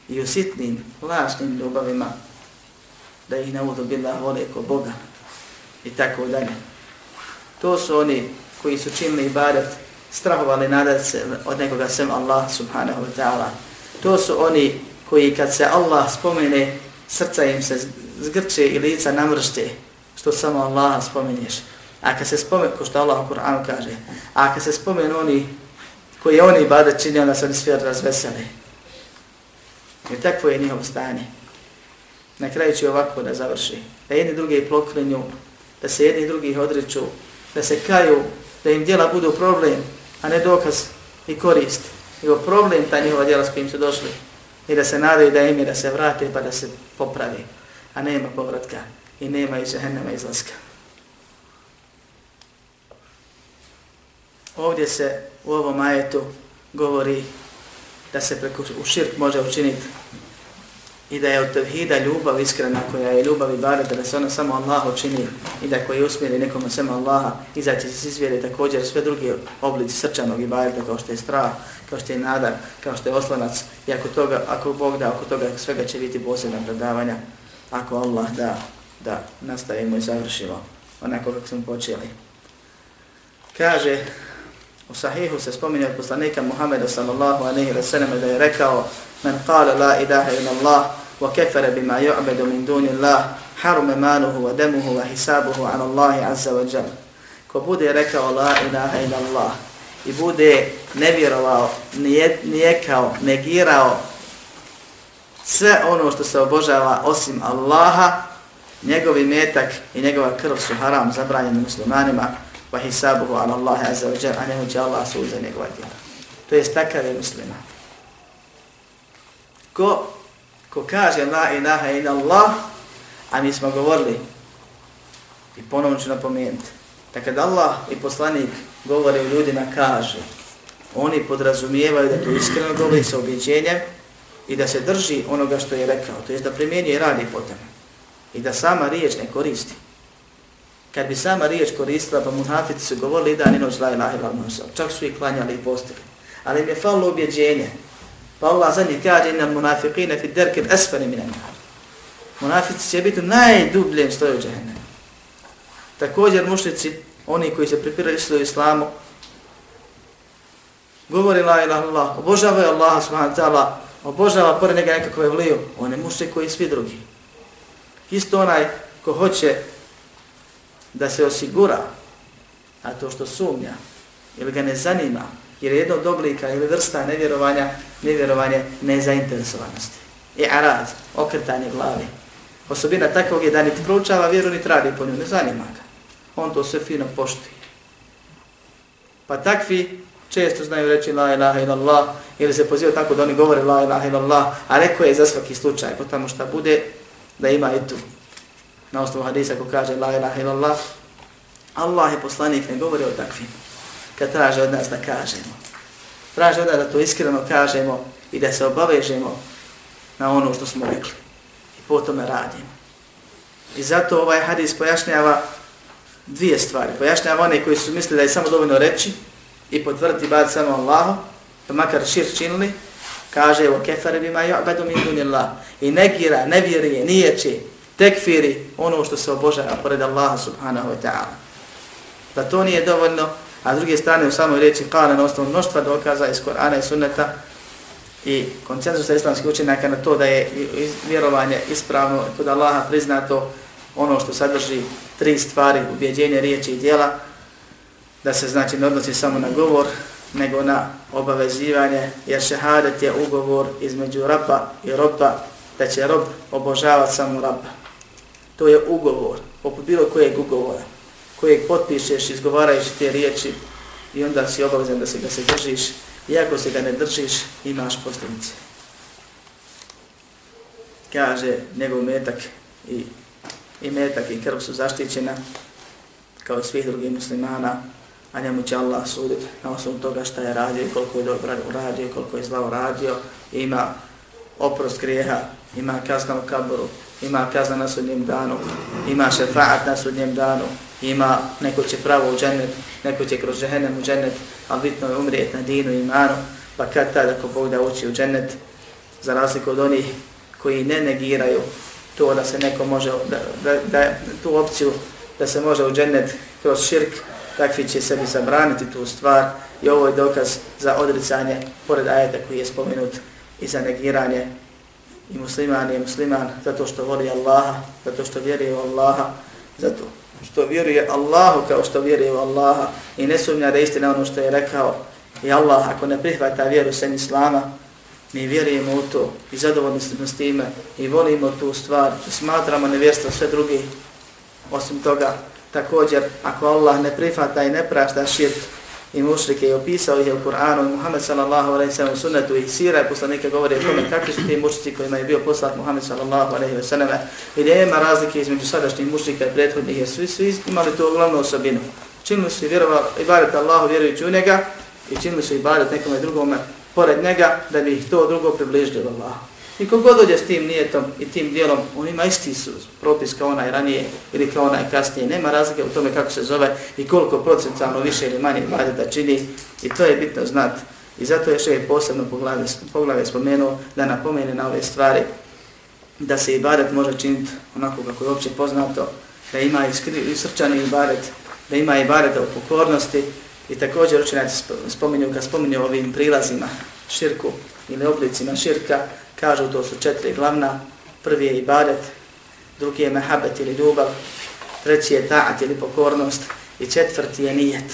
i u sitnim, lažnim ljubavima da ih ne budu bila vole ko Boga i tako dalje. To su oni koji su činili ibadet, strahovali nadat se od nekoga sem Allah subhanahu wa ta'ala. To su oni koji kad se Allah spomene, srca im se zgrče i lica namršte, što samo Allaha spomenješ. A kad se spomenu, ko što Allah u Kur'anu kaže, a kad se spomenu oni koji oni bada čini, onda se oni svi razveseli. I takvo je njihovo stanje. Na kraju će ovako da završi. Da jedni drugi ploklinju, da se jedni drugi odriču, da se kaju, da im djela budu problem, a ne dokaz i korist. Nego problem ta njihova djela s kojim su došli. I da se nadaju da im je da se vrate pa da se popravi. A nema povratka i nema iz žehennema izlaska. Ovdje se u ovom ajetu govori da se preko u širk može učiniti i da je od tevhida ljubav iskrena koja je ljubav i bare, da se ona samo Allahu čini i da koji usmjeri nekome samo Allaha, izaći se izvjeri također sve druge oblici srčanog i bareta kao što je strah, kao što je nadar, kao što je oslanac i ako, toga, ako Bog da, oko toga svega će biti posebna predavanja, ako Allah da, da nastavimo i završimo onako kako smo počeli. Kaže U sahihu se spominje od poslanika Muhammeda sallallahu alaihi wa sallam da je rekao من قال لا إله إلا الله وكفر بما يعبد من دون الله حرم ماله ودمه وحسابه على الله عز وجل Ko bude rekao la ilaha ila Allah i bude nevjerovao, nijekao, negirao sve ono što se obožava osim Allaha, njegovi metak i njegova krv su haram zabranjeni muslimanima, wa hisabuhu ala Allahi azza wa jal, a njemu će Allah suza njegova djela. To je takav je musliman. Ko, ko kaže la ilaha ila Allah, a mi smo govorili, i ponovno ću napomenuti, da kada Allah i poslanik govore u ljudima, kaže, oni podrazumijevaju da to iskreno govori sa objeđenjem i da se drži onoga što je rekao, to je da primjenjuje i radi po tome. I da sama riječ ne koristi. Kad bi sama riječ koristila, pa munafici su govorili dan i noć la ilaha ila čak su i klanjali i postili. Ali im je falilo objeđenje. Pa Allah za njih kaže, inna munafiqina fi derkin esfani minan Munafici će biti u najdubljem stoju džahennemu. Također mušnici, oni koji se pripiraju u islamu, govori la ilaha illallah, obožavaju Allaha subhanahu wa ta'ala, obožava pored njega nekakve vliju, on je mušnik koji svi drugi. Isto onaj ko hoće da se osigura, a to što sumnja, ili ga ne zanima, jer je jedno od oblika ili vrsta nevjerovanja, nevjerovanje nezainteresovanosti. I arad, okretanje glavi. Osobina takvog je da niti proučava vjeru, niti radi po njoj, ne zanima ga. On to sve fino poštuje. Pa takvi često znaju reći la ilaha illallah ili se poziva tako da oni govore la ilaha illallah, a rekao je za svaki slučaj, potamo šta bude, da ima i tu. Na osnovu hadisa ko kaže la ilaha illallah, Allah je poslanik, ne govori o takvim. Kad traže od nas da kažemo. Traže od nas da to iskreno kažemo i da se obavežemo na ono što smo rekli. I po tome radimo. I zato ovaj hadis pojašnjava dvije stvari. Pojašnjava one koji su mislili da je samo dovoljno reći i potvrditi bad samo Allahu, pa makar šir činili, kaže o kefare bima ju'badu min dunillah i negira, nevjerije, nijeće, tekfiri ono što se obožava pored Allaha subhanahu wa ta'ala. Da to nije dovoljno, a s druge strane u samoj riječi kala na osnovu mnoštva dokaza iz Korana i Sunneta i koncenzusa islamskih učenjaka na to da je vjerovanje ispravno kod Allaha priznato ono što sadrži tri stvari, ubjeđenje, riječi i dijela, da se znači ne odnosi samo na govor, nego na obavezivanje, jer šehadet je ugovor između raba i roba, da će rob obožavati samo raba. To je ugovor, poput bilo kojeg ugovora, kojeg potpišeš izgovarajući te riječi i onda si obavezan da se ga se držiš, iako se ga ne držiš, imaš posljedice. Kaže njegov metak i, i metak i krv su zaštićena kao svih drugih muslimana, a njemu će Allah suditi na osnovu toga šta je radio i koliko je dobro uradio i koliko je zla radio. Ima oprost grijeha, ima kazna u kaboru, ima kazna na sudnjem danu, ima šefaat na sudnjem danu, ima neko će pravo u džennet, neko će kroz džehennem u džennet, ali bitno je umrijet na dinu i imanu, pa kad tada ako Bog da uči u džennet, za razliku od onih koji ne negiraju to da se neko može, da, da, da tu opciju da se može u džennet kroz širk, takvi će sebi zabraniti tu stvar i ovo je dokaz za odricanje pored ajeta koji je spomenut i za negiranje. I musliman je musliman zato što voli Allaha, zato što vjeruje u Allaha, zato što vjeruje Allahu kao što vjeruje u Allaha i ne sumnja da istina ono što je rekao. I Allah ako ne prihvata vjeru sen Islama, mi vjerujemo u to i zadovoljni smo s time i volimo tu stvar i smatramo nevjerstvo sve drugi osim toga Također, ako Allah ne prihvata i ne prašta širk i mušrike i opisao ih u Kur'anu i Muhammed sallallahu alaihi sallam u sunnetu i sira i poslanike govori o tome kakvi su ti mušrici kojima je bio poslat Muhammed sallallahu alaihi sallam i nema razlike između sadašnjih mušrika i prethodnih jer svi, svi imali tu glavnu osobinu. Činili su i vjerovali, i Allahu vjerujući u njega i činili su i baret nekome drugome pored njega da bi ih to drugo približilo Allahu. I kogod dođe s tim nijetom i tim dijelom, on ima isti su propis kao onaj ranije ili kao onaj kasnije. Nema razlike u tome kako se zove i koliko procentalno više ili manje vade da čini. I to je bitno znati. I zato je še posebno poglave, poglave spomenuo da napomene na ove stvari da se ibadet može činiti onako kako je uopće poznato, da ima i srčani ibadet, da ima ibadet u pokornosti, I također učenjaci spominju, kad spominju ovim prilazima širku ili oblicima širka, kažu to su četiri glavna. Prvi je ibadet, drugi je mehabet ili ljubav, treći je taat ili pokornost i četvrti je nijet.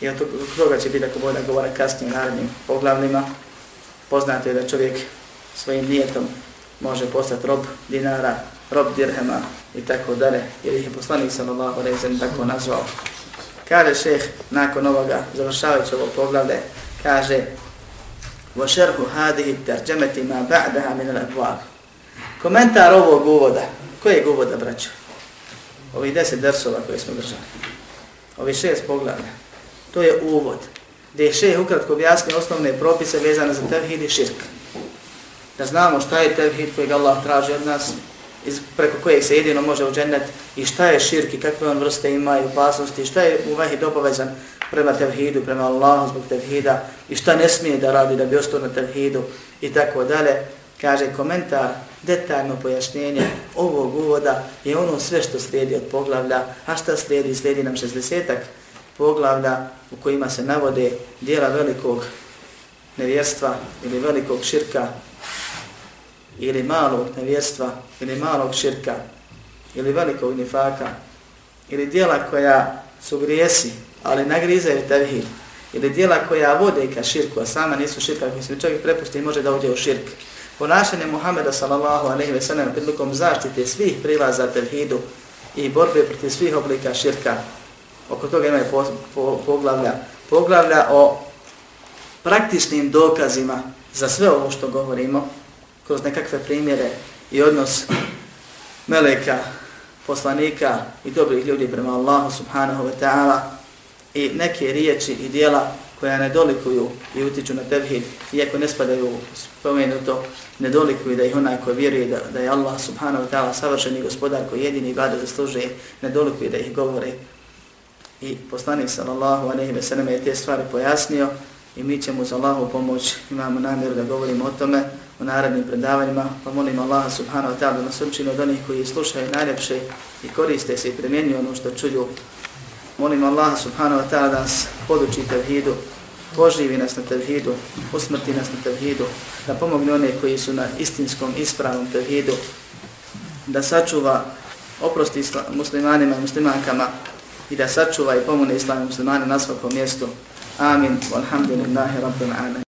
I od toga će biti ako bolje govore kasnije u narednim poglavljima. Poznato je da čovjek svojim nijetom može postati rob dinara, rob dirhema i tako dalje, jer ih je poslanik sallallahu alejhi tako nazvao. Kaže šeh, nakon ovoga, završavajući ovo poglavlje, kaže وَشَرْهُ هَذِهِ تَرْجَمَتِ مَا بَعْدَهَا مِنَ الْأَبْوَابِ Komentar ovog uvoda, koji je uvoda, braću? Ovi deset dersova koje smo držali. Ovi šest poglavlja. To je uvod. Gdje je šeh ukratko objasnio osnovne propise vezane za tevhid i širk. Da znamo šta je tevhid kojeg Allah traži od nas, iz, preko kojeg se jedino može u džennet i šta je širk i kakve on vrste ima i opasnosti, šta je u vahid obavezan prema tevhidu, prema Allahu zbog tevhida i šta ne smije da radi da bi ostao na tevhidu i tako dalje. Kaže komentar, detaljno pojašnjenje ovog uvoda je ono sve što slijedi od poglavlja, a šta slijedi? Slijedi nam 60-ak poglavlja u kojima se navode dijela velikog nevjerstva ili velikog širka ili malog nevjerstva ili malog širka ili velikog nifaka ili dijela koja su grijesi, ali nagrizaju tevhid ili dijela koja vode ka širku, a sama nisu širka, koji se čovjek prepusti i može da uđe u širk. Ponašanje Muhameda sallallahu alaihi ve sellem prilikom zaštite svih prilaza tevhidu i borbe protiv svih oblika širka. Oko toga imaju po, po, poglavlja. Poglavlja o praktičnim dokazima za sve ovo što govorimo, kroz nekakve primjere i odnos meleka, poslanika i dobrih ljudi prema Allahu subhanahu wa ta'ala i neke riječi i dijela koja ne dolikuju i utiču na tevhid, iako ne spadaju spomenuto, ne dolikuju da ih onaj ko vjeruje da, da je Allah subhanahu wa ta'ala savršeni gospodar koji jedini bade zaslužuje, ne dolikuju da ih govore. I poslanik sallallahu aleyhi ve sallam je te stvari pojasnio i mi ćemo za Allahu pomoć, imamo namjeru da govorimo o tome u narednim predavanjima, pa molim Allaha subhanahu wa ta'ala da nas učinu od onih koji slušaju najljepše i koriste se i primjenju ono što čuju. Molim Allaha subhanahu wa ta'ala da nas poduči tevhidu, poživi nas na tevhidu, usmrti nas na tevhidu, da pomogne one koji su na istinskom ispravnom tevhidu, da sačuva oprosti muslimanima i muslimankama i da sačuva i pomogne islami muslimane na svakom mjestu. Amin. Walhamdulillahi rabbil alamin.